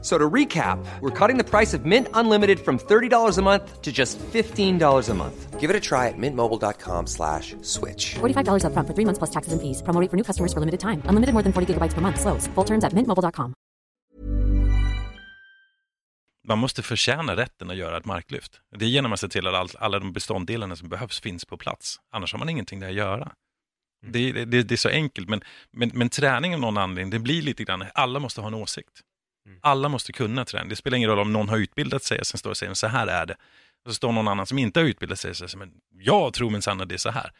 So to recap, we're cutting the price of Mint Unlimited from $30 a month to just $15 a month. Give it a try at mintmobile.com slash switch. $45 upfront for three months plus taxes and fees. Promo rate for new customers for limited time. Unlimited more than 40 gigabytes per month. Slows. Full terms at mintmobile.com. Man måste förtjäna rätten att göra ett marklyft. Det är genom att se till att all, alla de beståndsdelarna som behövs finns på plats. Annars har man ingenting där att göra. Det, det, det, det är så enkelt, men, men, men träning av någon anledning, det blir lite grann, alla måste ha en åsikt. Mm. Alla måste kunna träna. Det spelar ingen roll om någon har utbildat sig och sen står och säger så här är det. Och så står någon annan som inte har utbildat sig och säger men jag tror minsann att det är så här.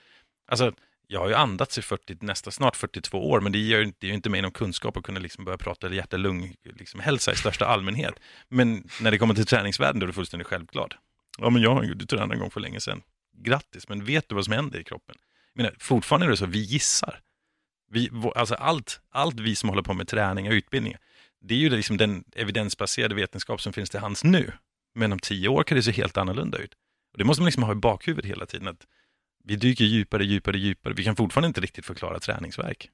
Alltså, jag har ju andats i 40, nästa snart 42 år, men det ger det är ju inte mig någon kunskap att kunna liksom börja prata hjärta-lung liksom hälsa i största allmänhet. Men när det kommer till träningsvärlden då är det fullständigt självklart. Ja, men jag har ju tränat en gång för länge sedan. Grattis, men vet du vad som händer i kroppen? Jag menar, fortfarande är det så, vi gissar. Vi, alltså allt, allt vi som håller på med träning och utbildning, det är ju liksom den evidensbaserade vetenskap som finns till hands nu. Men om tio år kan det se helt annorlunda ut. Och det måste man liksom ha i bakhuvudet hela tiden. Att vi dyker djupare, djupare, djupare. Vi kan fortfarande inte riktigt förklara träningsverk.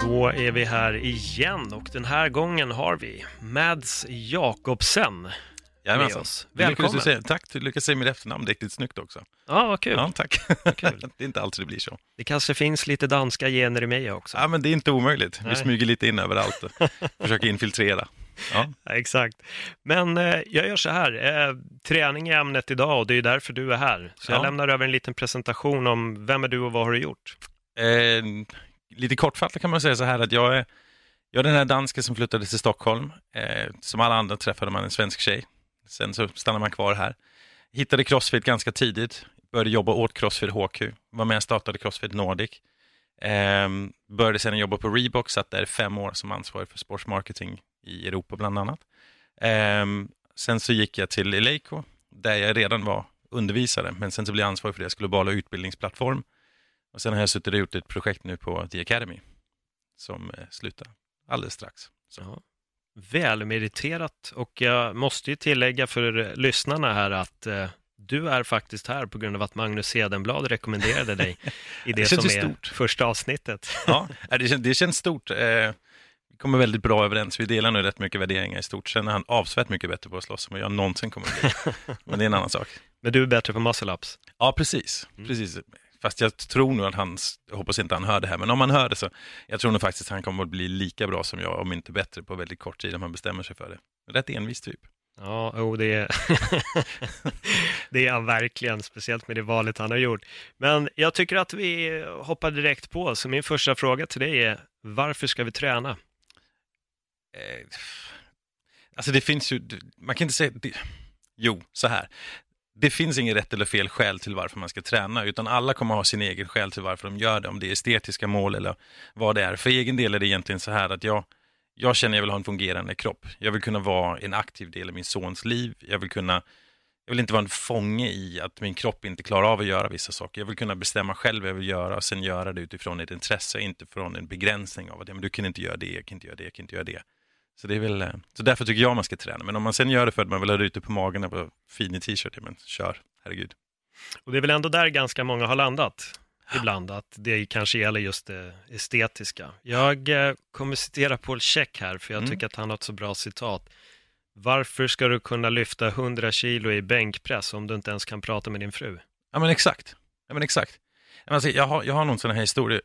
Då är vi här igen och den här gången har vi Mads Jakobsen Jajamensan. Välkommen! Tack, du lyckades säga mitt efternamn riktigt snyggt också. Ja, vad kul. Ja, tack. kul. det är inte alltid det blir så. Det kanske finns lite danska gener i mig också. Ja, men det är inte omöjligt. Vi Nej. smyger lite in överallt och försöker infiltrera. Ja. Ja, exakt. Men eh, jag gör så här, eh, träning är ämnet idag och det är därför du är här. Så jag Ja. lämnar över en liten presentation om vem är du och vad har du gjort? Eh, lite kortfattat kan man säga så här att jag är, jag är den här dansken som flyttade till Stockholm. Eh, som alla andra träffade man en svensk tjej. Sen så stannade man kvar här. Hittade Crossfit ganska tidigt. Började jobba åt Crossfit HQ. Var med och startade Crossfit Nordic. Ehm, började sedan jobba på Reebok, satt där i fem år som ansvarig för sportsmarketing i Europa bland annat. Ehm, sen så gick jag till Eleiko, där jag redan var undervisare, men sen så blev jag ansvarig för deras globala utbildningsplattform. Och sen har jag suttit och gjort ett projekt nu på The Academy som eh, slutar alldeles strax. Så. Välmeriterat och jag måste ju tillägga för lyssnarna här att eh, du är faktiskt här på grund av att Magnus Hedenblad rekommenderade dig i det, Det som är stort. första avsnittet. Ja, det, känns, det känns stort. Eh, vi kommer väldigt bra överens. Vi delar nog rätt mycket värderingar i stort. Sen är han avsevärt mycket bättre på att slåss än vad jag någonsin kommer att bli. Men det är en annan sak. Men du är bättre på muscle-ups. Ja, precis. precis. Fast jag tror nog att han, jag hoppas inte han hör det här, men om han hör det så, jag tror nog faktiskt att han kommer att bli lika bra som jag, om inte bättre, på väldigt kort tid om han bestämmer sig för det. Rätt envis typ. Ja, oh, det, är det är han verkligen, speciellt med det valet han har gjort. Men jag tycker att vi hoppar direkt på, så min första fråga till dig är, varför ska vi träna? Eh, alltså det finns ju, man kan inte säga, det, jo, så här. Det finns ingen rätt eller fel skäl till varför man ska träna, utan alla kommer ha sin egen skäl till varför de gör det, om det är estetiska mål eller vad det är. För egen del är det egentligen så här att jag, jag känner att jag vill ha en fungerande kropp. Jag vill kunna vara en aktiv del i min sons liv. Jag vill kunna, jag vill inte vara en fånge i att min kropp inte klarar av att göra vissa saker. Jag vill kunna bestämma själv vad jag vill göra och sen göra det utifrån ett intresse, inte från en begränsning av att ja, men du kan inte göra det, jag kan inte göra det, jag kan inte göra det. Så, det är väl, så därför tycker jag man ska träna. Men om man sen gör det för att man vill ha det ute på magen och fin i t-shirt, men kör, herregud. Och det är väl ändå där ganska många har landat ibland, att det kanske gäller just det estetiska. Jag eh, kommer citera Paul Check här, för jag Mm. tycker att han har ett så bra citat. Varför ska du kunna lyfta 100 kilo i bänkpress om du inte ens kan prata med din fru? Ja men exakt. Ja, men exakt. Ja, men Alltså, jag, har, jag har någon sån här historia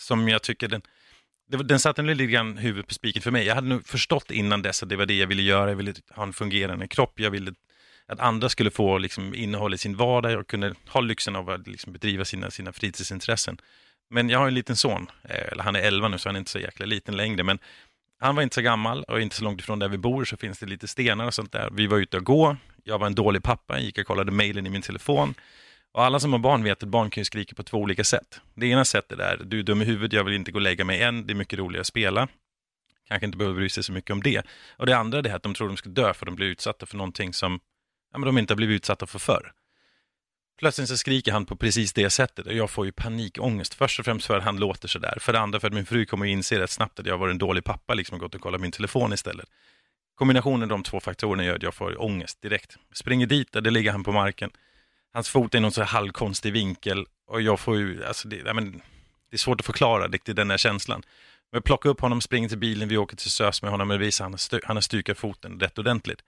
som jag tycker den, var- den satte en lite grann huvudet på spiken för mig. Jag hade nog förstått innan dess att det var det jag ville göra. Jag ville ha en fungerande kropp. Jag ville att andra skulle få liksom, innehåll i sin vardag. Jag kunde ha lyxen av att liksom, bedriva sina, sina fritidsintressen. Men jag har en liten son, eh, eller han är 11 nu så han är inte så jäkla liten längre. Men han var inte så gammal och inte så långt ifrån där vi bor så finns det lite stenar och sånt där. Vi var ute och gå. Jag var en dålig pappa, Jag gick och kollade mejlen i min telefon. Och alla som har barn vet att barn kan ju skrika på två olika sätt. Det ena sättet är, du är dum i huvudet, jag vill inte gå och lägga mig än, det är mycket roligare att spela. Kanske inte behöver bry sig så mycket om det. Och det andra är det att de tror de ska dö för de blir utsatta för någonting som ja, men de inte har blivit utsatta för förr. Plötsligt så skriker han på precis det sättet och jag får ju panikångest. Först och främst för att han låter sådär. För det andra för att min fru kommer att inse rätt snabbt att jag var en dålig pappa liksom och gått och kollat min telefon istället. Kombinationen av de två faktorerna gör att jag får ångest direkt. Springer dit, där det ligger han på marken. Hans fot är i någon så här halvkonstig vinkel och jag får ju, alltså det, ja, men, det är svårt att förklara riktigt den där känslan. Men jag plockar upp honom, springer till bilen, vi åker till SÖS med honom och visar han han har stukat foten rätt ordentligt.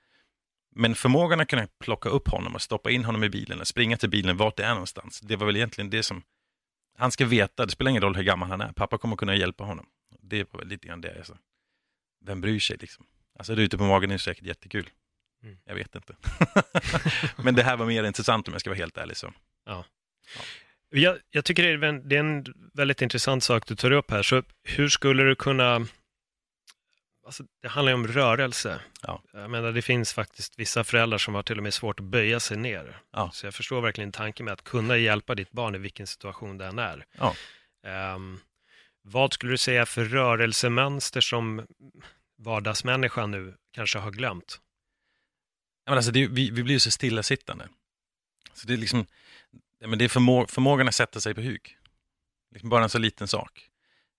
Men förmågan att kunna plocka upp honom och stoppa in honom i bilen och springa till bilen vart det är någonstans, det var väl egentligen det som han ska veta, det spelar ingen roll hur gammal han är, pappa kommer kunna hjälpa honom. Det var väl lite grann det. Alltså. Vem bryr sig liksom? Alltså det ute på magen är säkert jättekul. Mm. Jag vet inte. Men det här var mer intressant om jag ska vara helt ärlig. Så. Ja. Jag, jag tycker det är, en, det är en väldigt intressant sak du tar upp här. Så hur skulle du kunna... Alltså, det handlar ju om rörelse. Ja. Jag menar, det finns faktiskt vissa föräldrar som har till och med svårt att böja sig ner. Ja. Så jag förstår verkligen tanken med att kunna hjälpa ditt barn i vilken situation den är. Ja. Ehm, vad skulle du säga för rörelsemönster som vardagsmänniskan nu kanske har glömt? Ja, men alltså det, vi, vi blir ju så stillasittande. Så det är liksom, ja, men det är förmå, förmågan att sätta sig på huk. Liksom bara en så liten sak.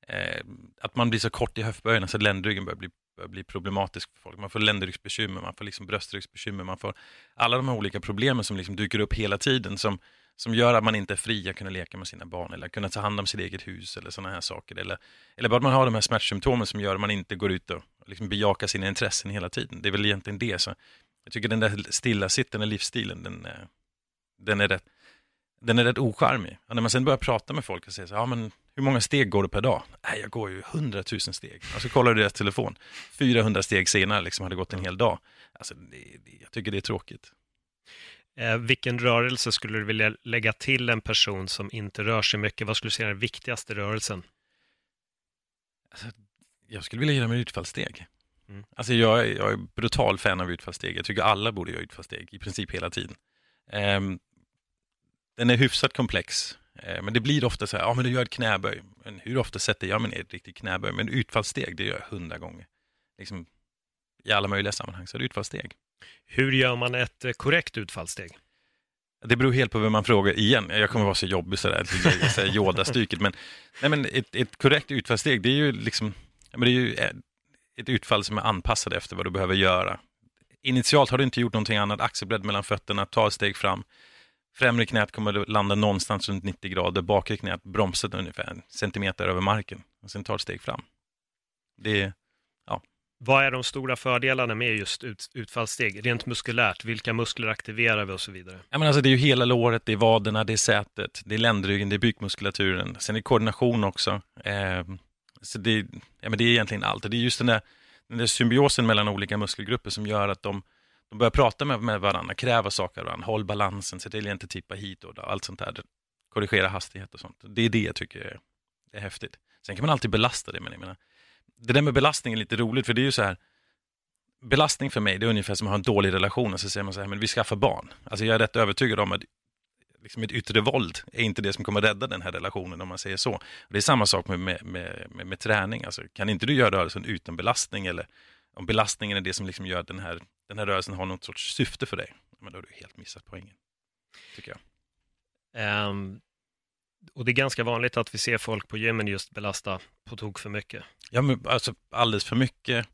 Eh, att man blir så kort i höftböjarna så ländryggen börjar bli, börjar bli problematisk för folk. Man får ländryggsbekymmer, man får liksom bröstryggsbekymmer, man får alla de här olika problemen som liksom dyker upp hela tiden som, som gör att man inte är fri att kunna leka med sina barn eller kunna ta hand om sitt eget hus eller sådana här saker. Eller, eller bara att man har de här smärtsymptomen som gör att man inte går ut och liksom bejakar sina intressen hela tiden. Det är väl egentligen det. Så jag tycker den där stillasittande livsstilen, den, eh, den, är rätt, den är rätt ocharmig. Och när man sen börjar prata med folk och säger så ja men hur många steg går du per dag? Nej, jag går ju 100 000 steg. Och så kollar du deras telefon. 400 steg senare, liksom hade gått en hel dag. Alltså, det, det, jag tycker det är tråkigt. Eh, vilken rörelse skulle du vilja lägga till en person som inte rör sig mycket? Vad skulle du säga är den viktigaste rörelsen? Alltså, jag skulle vilja ge dem utfallssteg. Mm. Alltså jag, är- jag är brutal fan av utfallssteg. Jag tycker alla borde göra utfallssteg, i princip hela tiden. Ehm, den är hyfsat komplex, eh, men det blir ofta så här, ja men du gör ett knäböj. Men hur ofta sätter jag mig ner i ett riktigt knäböj? Men utfallssteg, det gör jag hundra gånger. Liksom, I alla möjliga sammanhang, så är det utfallssteg. Hur gör man ett eh, korrekt utfallssteg? Det beror helt på vem man frågar igen. Jag kommer vara så jobbig sådär, Yoda-stycket. Men, nej, men ett, ett korrekt utfallssteg, det är ju liksom, men det är ju eh, ett utfall som är anpassat efter vad du behöver göra. Initialt har du inte gjort någonting annat, axelbredd mellan fötterna, ta ett steg fram. Främre knät kommer att landa någonstans runt 90 grader, bakre knät bromsat ungefär en centimeter över marken. Och sen tar ett steg fram. Det är, Vad är de stora fördelarna med just ut, utfallssteg? Rent muskulärt, vilka muskler aktiverar vi och så vidare? Ja, men alltså det är ju hela låret, det är vaderna, det är sätet, det är ländryggen, det är bukmuskulaturen. Sen är det koordination också. Eh, så det, ja, men det är egentligen allt. Och Det är just den där, den där symbiosen mellan olika muskelgrupper som gör att de, de börjar prata med, med varandra, kräva saker av varandra, håll balansen, se till att inte tippa hit och där, allt sånt där. Korrigera hastighet och sånt. Det är det jag tycker är, är häftigt. Sen kan man alltid belasta det, men jag menar, det där med belastning är lite roligt, för det är ju så här, belastning för mig, det är ungefär som att ha en dålig relation och så säger man så här, men vi skaffar barn. Alltså jag är rätt övertygad om att liksom ett yttre våld är inte det som kommer rädda den här relationen om man säger så. Och det är samma sak med, med, med, med, träning. Alltså, kan inte du göra rörelsen utan belastning eller om belastningen är det som liksom gör att den här, den här rörelsen har något sorts syfte för dig, men då har du helt missat poängen. Tycker jag. Ehm, och det är ganska vanligt att vi ser folk på gymmen just belasta på tok för mycket. Ja, men alltså alldeles för mycket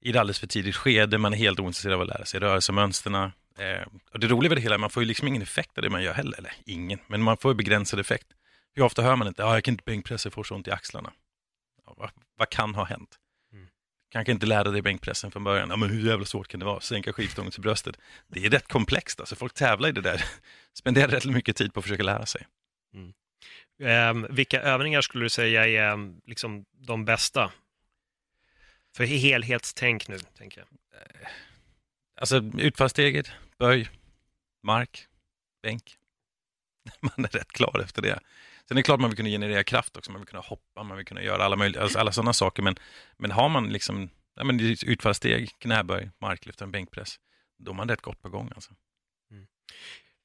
i ett alldeles för tidigt skede. Man är helt ointresserad av att lära sig rörelsemönsterna. Eh, och det roliga med det hela är att man får ju liksom ingen effekt av det man gör heller. Eller ingen, men man får ju begränsad effekt. Hur ofta hör man inte, ja, jag kan inte bänkpressa, jag får så ont i axlarna. Ja, vad, vad kan ha hänt? Mm. Kanske inte lära dig bänkpressen från början. Ja, men hur jävla svårt kan det vara? Sänka skivstången till bröstet. Det är rätt komplext, alltså. folk tävlar i det där. Spenderar rätt mycket tid på att försöka lära sig. Ehm, vilka övningar skulle du säga är liksom de bästa? För helhetstänk nu, tänker jag. Alltså utfallssteget, böj, mark, bänk. Man är rätt klar efter det. Sen är det klart man vill kunna generera kraft också, man vill kunna hoppa, man vill kunna göra alla möjliga, alltså alla sådana saker. Men, men har man liksom ja, men utfallssteg, knäböj, marklyft, en bänkpress, då är man rätt gott på gång. Alltså.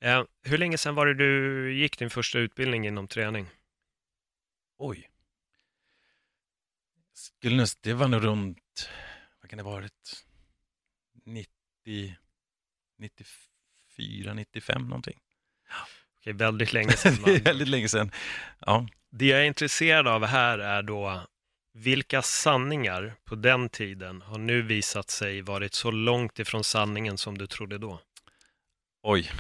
Eh, hur länge sedan var det du gick din första utbildning inom träning? Oj. Skulle det var nog runt, vad kan det ha varit, 90, 94, 95 någonting. Är väldigt länge sedan. Man... väldigt länge sedan. Ja. Det jag är intresserad av här är då vilka sanningar på den tiden har nu visat sig varit så långt ifrån sanningen som du trodde då? Oj.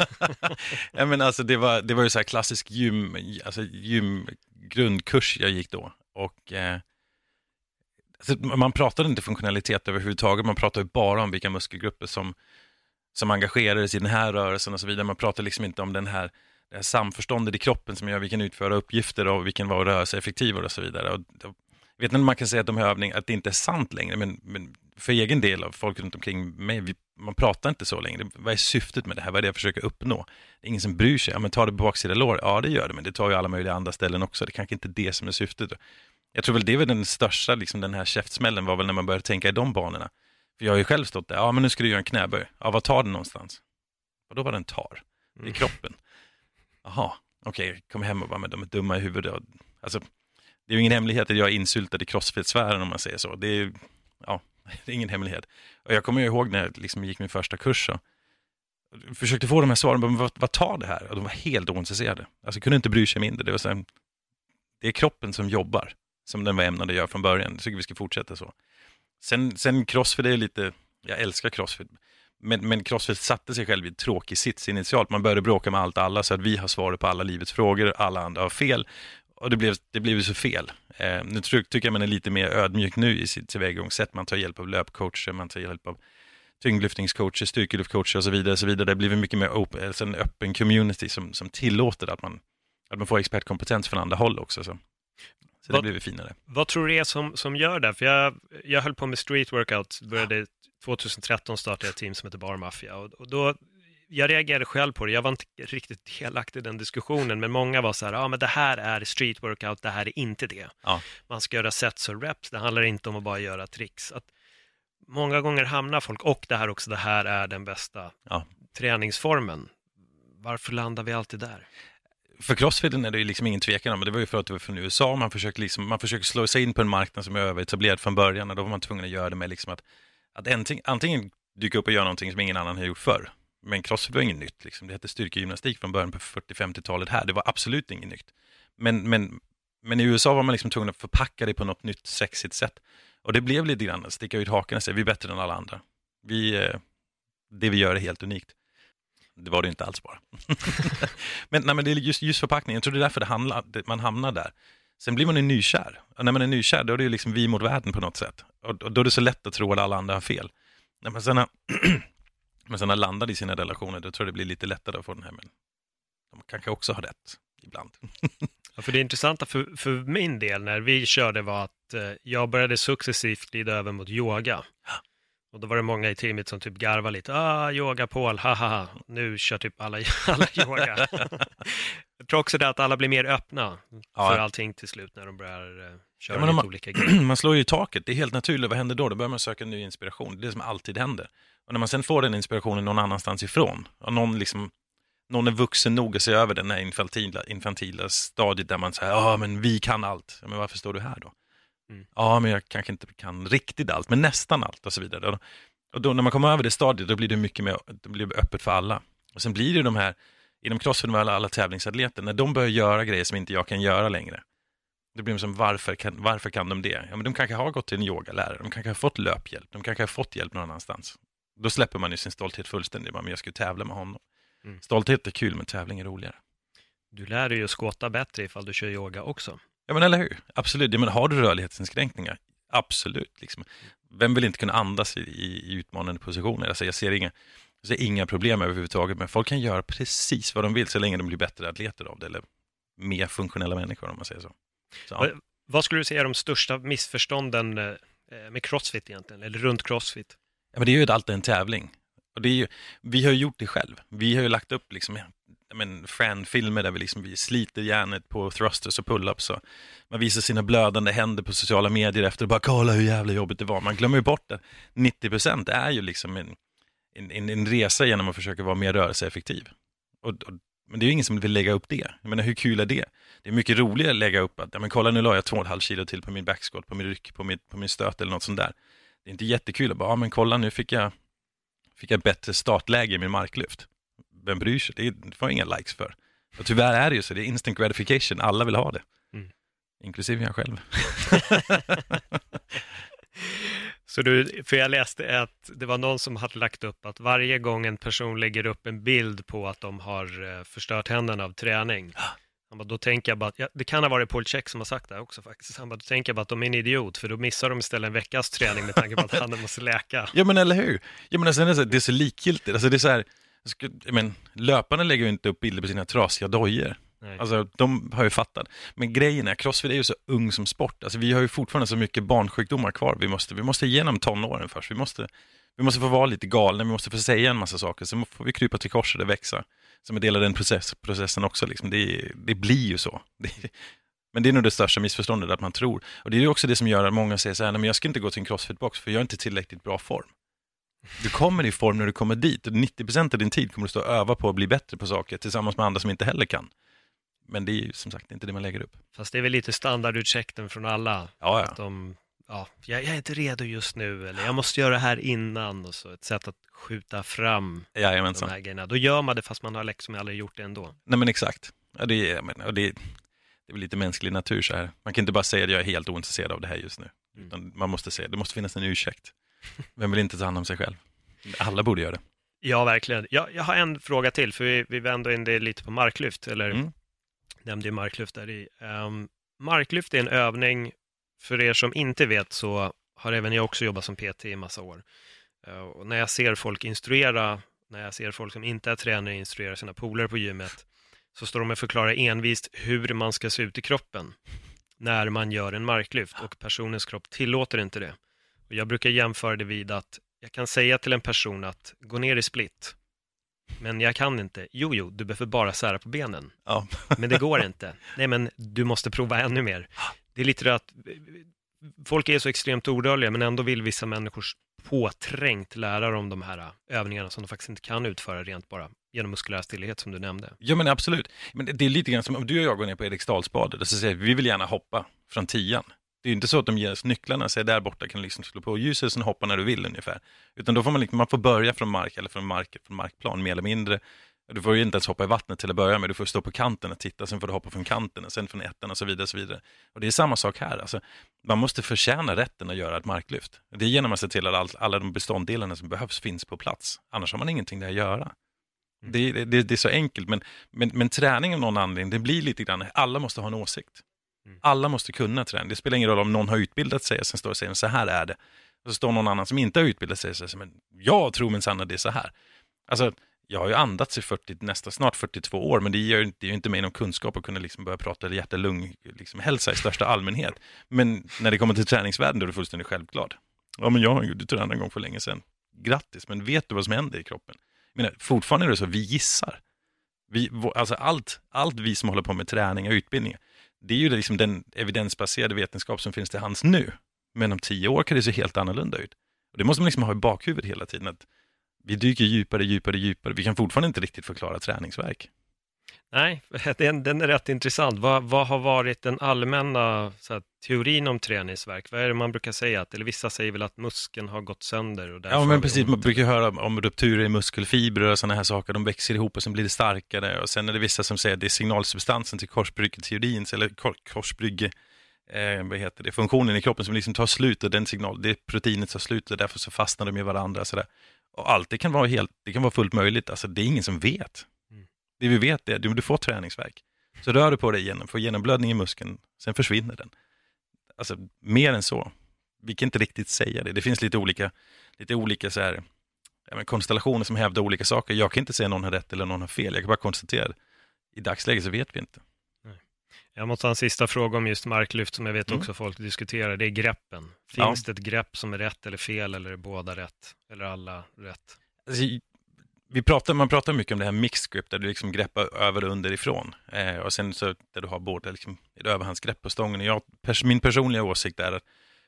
ja, men alltså, det, var, det var ju så här klassisk gym, alltså gymgrundkurs jag gick då. Och, eh, man pratade inte funktionalitet överhuvudtaget, man pratade bara om vilka muskelgrupper som, som engagerades i den här rörelsen och så vidare. Man pratade liksom inte om den här, det här samförståndet i kroppen som gör att vi kan utföra uppgifter och vi kan vara rörelseeffektivare och så vidare. Och, jag vet inte om man kan säga att de här övningarna, att det inte är sant längre, men, men för egen del av folk runt omkring mig, vi, man pratar inte så längre. Vad är syftet med det här? Vad är det jag försöker uppnå? Det är ingen som bryr sig. Ja, men tar det på baksida lår? Ja, det gör det, men det tar ju alla möjliga andra ställen också. Det är kanske inte är det som är syftet. Jag tror väl det väl den största, liksom den här käftsmällen var väl när man började tänka i de banorna. För jag har ju själv stått där, ja men nu ska du göra en knäböj. Ja, vad tar den någonstans? Och då var den tar? I kroppen. Jaha, okej, okay, kom hem och bara, men de är dumma i huvudet. Alltså, det är ju ingen hemlighet att jag är insyltad i crossfit-sfären om man säger så. Det är, ja, det är ingen hemlighet. Och jag kommer ihåg när jag liksom gick min första kurs och försökte få de här svaren, men vad, vad tar det här? Och de var helt ointresserade. Alltså kunde inte bry sig mindre. Det, var så här, det är kroppen som jobbar, som den var ämnad att göra från början. Jag tycker vi ska fortsätta så. Sen, sen crossfit är lite, jag älskar crossfit, men, men crossfit satte sig själv i en tråkig sits initialt. Man började bråka med allt och alla så att vi har svaret på alla livets frågor, alla andra har fel. Och det blev, det blev så fel. Eh, nu tycker jag man är lite mer ödmjuk nu i sitt tillvägagångssätt. Man tar hjälp av löpcoacher, man tar hjälp av tyngdlyftningscoacher, styrkelyftcoacher och så vidare. Och så vidare. Det har blivit mycket mer eh, open, alltså en öppen community som, som tillåter att man, att man får expertkompetens från andra håll också. Så, så det blir finare. Vad tror du är som, som gör det? För jag, jag höll på med street workout, började 2013 startade jag ett team som heter Bar Mafia och, och då jag reagerade själv på det, jag var inte riktigt delaktig i den diskussionen, men många var så här, ja ah, men det här är street workout, det här är inte det. Ja. Man ska göra sets och reps, det handlar inte om att bara göra tricks. Att många gånger hamnar folk, och det här också, det här är den bästa ja. träningsformen. Varför landar vi alltid där? För crossfiten är det ju liksom ingen tvekan om, det var ju för att det var från USA, man försöker, liksom, man försöker slå sig in på en marknad som är överetablerad från början och då var man tvungen att göra det med liksom att, att antingen dyka upp och göra någonting som ingen annan har gjort förr, men crossfit var inget nytt. Liksom. Det hette styrkegymnastik från början på 40-50-talet här. Det var absolut inget nytt. Men, men, men i USA var man liksom tvungen att förpacka det på något nytt sexigt sätt. Och det blev lite grann att sticka ut hakan och säga vi är bättre än alla andra. Vi, eh, det vi gör är helt unikt. Det var det inte alls bara. men, nej, men det är just, just förpackningen, jag tror det är därför det handlar, man hamnar där. Sen blir man ju nykär. Och när man är nykär, då är det ju liksom vi mot världen på något sätt. Och, och då är det så lätt att tro att alla andra har fel. Nej, men sen Men sen när man landar i sina relationer, då tror jag det blir lite lättare att få den här, men de kanske också har rätt ibland. ja, för det intressanta för, för min del när vi körde var att eh, jag började successivt glida över mot yoga. Och då var det många i teamet som typ garvade lite. Ah, yoga Paul, haha, nu kör typ alla, alla yoga. jag tror också det att alla blir mer öppna ja. för allting till slut när de börjar eh, köra ja, lite man, olika grejer. Man slår ju i taket, det är helt naturligt. Vad händer då? Då börjar man söka ny inspiration. Det är det som alltid händer. Och när man sen får den inspirationen någon annanstans ifrån, och någon, liksom, någon är vuxen nog att se över den här infantila, infantila stadiet där man säger, ja men vi kan allt, ja, men varför står du här då? Mm. Ja, men jag kanske inte kan riktigt allt, men nästan allt och så vidare. Och då när man kommer över det stadiet, då blir det mycket mer, då blir det öppet för alla. Och sen blir det de här, inom crossfit alla, alla tävlingsatleter, när de börjar göra grejer som inte jag kan göra längre, då blir de som, varför kan, varför kan de det? Ja, men de kanske har gått till en yogalärare, de kanske har fått löphjälp, de kanske har fått hjälp någon annanstans. Då släpper man ju sin stolthet fullständigt, men jag ska ju tävla med honom. Mm. Stolthet är kul, men tävling är roligare. Du lär dig ju skåta bättre ifall du kör yoga också. Ja, men eller hur? Absolut. Ja, men har du rörlighetsinskränkningar? Absolut. Liksom. Vem vill inte kunna andas i, i, i utmanande positioner? Alltså, jag, ser inga, jag ser inga problem överhuvudtaget, men folk kan göra precis vad de vill så länge de blir bättre atleter av det, eller mer funktionella människor om man säger så. så ja. Vad skulle du säga är de största missförstånden eh, med crossfit egentligen, eller runt crossfit? Ja, men det är ju alltid en tävling. Och det är ju, vi har ju gjort det själv. Vi har ju lagt upp liksom, men, fanfilmer där vi, liksom, vi sliter järnet på thrusters och pull-ups. Och man visar sina blödande händer på sociala medier efter och bara kolla hur jävla jobbigt det var. Man glömmer ju bort att 90% är ju liksom en, en, en, resa genom att försöka vara mer rörelseeffektiv. Och, och, men det är ju ingen som vill lägga upp det. Jag menar, hur kul är det? Det är mycket roligare att lägga upp att, ja, men kolla nu la jag 2,5 kilo till på min backsquat, på min ryck, på min, på min stöt eller något sånt där det är inte jättekul att bara, ja men kolla nu fick jag, fick jag bättre startläge i min marklyft vem bryr sig? Det, är, det får jag inga likes för. Och tyvärr är det ju så, det är instant gratification, alla vill ha det. Mm. Inklusive jag själv. Så du, för jag läste att det var någon som hade lagt upp att varje gång en person lägger upp en bild på att de har eh, förstört händerna av träning, han bara, då tänker jag bara, ja, det kan ha varit Paul Check som har sagt det också faktiskt, han bara, då tänker jag bara att de är en idiot, för då missar de istället en veckas träning med tanke på att handen måste läka. Ja men eller hur? Ja, men alltså, det, är så, likgiltigt. Alltså, det är så här, men, löparna lägger ju inte upp bilder på sina trasiga dojor. Alltså, de har ju fattat. Men grejen är, crossfit är ju så ung som sport. Alltså, vi har ju fortfarande så mycket barnsjukdomar kvar. Vi måste, vi måste igenom tonåren först. Vi måste, vi måste få vara lite galna, vi måste få säga en massa saker. Sen får vi krypa till korset och växa. Som en del av den process, processen också. Liksom. Det, det blir ju så. Det, men det är nog det största missförståndet, att man tror. Och det är ju också det som gör att många säger så här, nej men jag ska inte gå till en crossfitbox för jag är inte tillräckligt bra form. Du kommer i form när du kommer dit och 90% av din tid kommer du stå och öva på att bli bättre på saker tillsammans med andra som inte heller kan. Men det är ju som sagt inte det man lägger upp. Fast det är väl lite standardursäkten från alla, Ja, att de, ja, jag, jag är inte redo just nu, eller jag måste göra det här innan, och så ett sätt att skjuta fram ja. de Jajamensan. här grejerna. Då gör man det fast man har liksom aldrig gjort det ändå. Nej men exakt. Ja, det, är, menar, och det, det är väl lite mänsklig natur så här. Man kan inte bara säga att jag är helt ointresserad av det här just nu. Mm. Man måste säga, det måste finnas en ursäkt. Vem vill inte ta hand om sig själv? Alla borde göra det. Ja, verkligen. Jag, jag har en fråga till, för vi, vi vände in det lite på marklyft, eller Mm. nämnde ju marklyft där i. Um, marklyft är en övning, för er som inte vet så har även jag också jobbat som PT i massa år. Uh, och när jag ser folk instruera, när jag ser folk som inte är tränare instruera sina polare på gymmet, så står de och förklarar envist hur man ska se ut i kroppen när man gör en marklyft och personens kropp tillåter inte det. Jag brukar jämföra det vid att jag kan säga till en person att gå ner i split, men jag kan inte. Jo, jo, du behöver bara sära på benen. Ja. Men det går inte. Nej, men du måste prova ännu mer. Det är lite det att folk är så extremt orörliga, men ändå vill vissa människor påträngt lära dem de här övningarna som de faktiskt inte kan utföra rent bara genom muskulär stillhet som du nämnde. Ja men absolut. Men det- det är lite grann som om du och jag går ner på Eriksdalsbadet och så säger vi, vi vill gärna hoppa från tian. Det är ju inte så att de ger oss nycklarna och säger där borta kan du liksom slå på ljuset och sen hoppa när du vill ungefär. Utan då får man, liksom, man får börja från mark eller från, mark, från markplan mer eller mindre. Du får ju inte ens hoppa i vattnet till att börja med, du får stå på kanten och titta, sen får du hoppa från kanten och sen från ettan och så vidare. Och, så vidare. och det är samma sak här, alltså, man måste förtjäna rätten att göra ett marklyft. Det är genom att se till att all, alla de beståndsdelarna som behövs finns på plats, annars har man ingenting där att göra. Det, det, det, det är så enkelt, men, men, men träning av någon anledning, det blir lite grann, alla måste ha en åsikt. Mm. Alla måste kunna träna. Det spelar ingen roll om någon har utbildat sig och sen står och säger så här är det. Och så står någon annan som inte har utbildat sig och säger men jag tror minsann att det är så här. Alltså, jag har ju andats i 40, nästa, snart 42 år, men det ger ju inte, det inte mig någon kunskap att kunna liksom börja prata hjärta-lung, liksom hälsa i största allmänhet. Men när det kommer till träningsvärlden då är det fullständigt självklart. Ja, men jag har ju tränat en gång för länge sedan. Grattis, men vet du vad som händer i kroppen? Jag menar, fortfarande är det så, vi gissar. Vi, alltså allt, allt vi som håller på med träning och utbildning, det är ju liksom den evidensbaserade vetenskap som finns till hands nu. Men om tio år kan det se helt annorlunda ut. Och det måste man liksom ha i bakhuvudet hela tiden. Att vi dyker djupare, djupare, djupare. Vi kan fortfarande inte riktigt förklara träningsverk. Nej, den, den är rätt intressant. Vad, vad har varit den allmänna här, teorin om träningsverk? Vad är det man brukar säga? Att, eller vissa säger väl att muskeln har gått sönder. Och Ja, men precis. Man brukar höra om rupturer i muskelfibrer och sådana här saker. De växer ihop och sen blir det starkare. Och sen är det vissa som säger att det är signalsubstansen till korsbryggeteorin, eller kor- korsbrygge, eh, vad heter det, funktionen i kroppen som liksom tar slut och den signal, det proteinet tar slut och därför så fastnar de i varandra. Så där. Och allt det kan vara helt, det kan vara fullt möjligt. Alltså det är ingen som vet. Det vi vet är att du, får träningsverk. Så rör du på dig igen, får genomblödning i muskeln, sen försvinner den. Alltså mer än så. Vi kan inte riktigt säga det. Det finns lite olika, lite olika så här, ja, konstellationer som hävdar olika saker. Jag kan inte säga någon har rätt eller någon har fel. Jag kan bara konstatera, i dagsläget så vet vi inte. Jag måste ha en sista fråga om just marklyft som jag vet Mm. också folk diskuterar. Det är greppen. Ja. Finns det ett grepp som är rätt eller fel eller är båda rätt? Eller alla rätt? Alltså, vi pratar, man pratar mycket om det här mixed grip, där du liksom greppar över och underifrån. Eh, och sen så där du har både liksom, ett överhandsgrepp på stången. Jag, pers, min personliga åsikt är att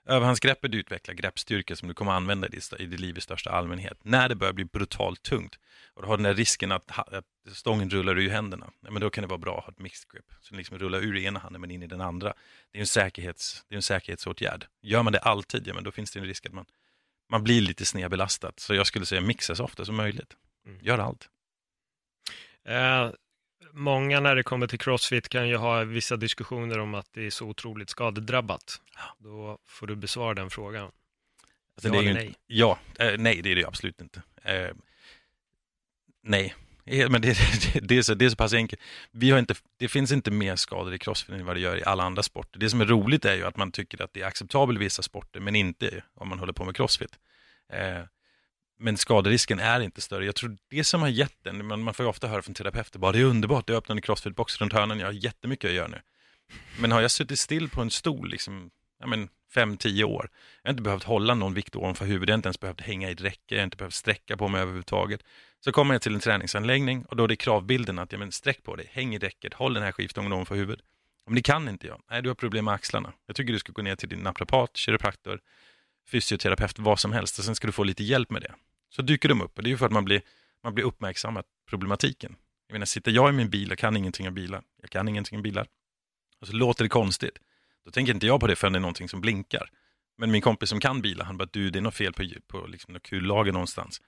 överhandsgreppet utvecklar greppstyrka som du kommer använda i ditt, i ditt liv i största allmänhet. När det börjar bli brutalt tungt och du har den där risken att, att stången rullar ur händerna, ja, men då kan det vara bra att ha ett mixed grip. Så den liksom rullar ur ena handen men in i den andra. Det är en, säkerhets, det är en säkerhetsåtgärd. Gör man det alltid, ja, men då finns det en risk att man, man blir lite snedbelastad. Så jag skulle säga mixa så ofta som möjligt. Mm. Gör allt. Eh, många när det kommer till crossfit kan ju ha vissa diskussioner om att det är så otroligt skadedrabbat. Då får du besvara den frågan. Alltså, Ja det är eller inte- nej? Ja, eh, nej det är det absolut inte. Eh, nej, Eh, men det, det, det, är så, det är så pass enkelt. Vi har inte, det finns inte mer skador i crossfit än vad det gör i alla andra sporter. Det som är roligt är ju att man tycker att det är acceptabelt i vissa sporter, men inte om man håller på med crossfit. Eh, men skaderisken är inte större. Jag tror det som har gett den, man, man får ju ofta höra från terapeuter, bara det är underbart, det öppnar en crossfit-box runt hörnan, jag har jättemycket att göra nu. Men har jag suttit still på en stol liksom, ja, men, fem, tio år, jag har inte behövt hålla någon vikt ovanför huvudet, jag har inte ens behövt hänga i ett räcke, jag har inte behövt sträcka på mig överhuvudtaget. Så kommer jag till en träningsanläggning och då är det kravbilden att, ja men sträck på dig, häng i räcket, håll den här skiftången ovanför huvudet. Men det kan inte jag, nej du har problem med axlarna. Jag tycker du ska gå ner till din naprapat, kiropraktor, fysioterapeut, vad som helst och sen ska du få lite hjälp med det. Så dyker de upp och det är ju för att man blir, man blir uppmärksammad problematiken. Jag menar, sitter jag i min bil och kan ingenting om bilar, jag kan ingenting om bilar, och så låter det konstigt, då tänker inte jag på det förrän det är någonting som blinkar. Men min kompis som kan bilar, han bara, du det är något fel på, på liksom något kullager någonstans.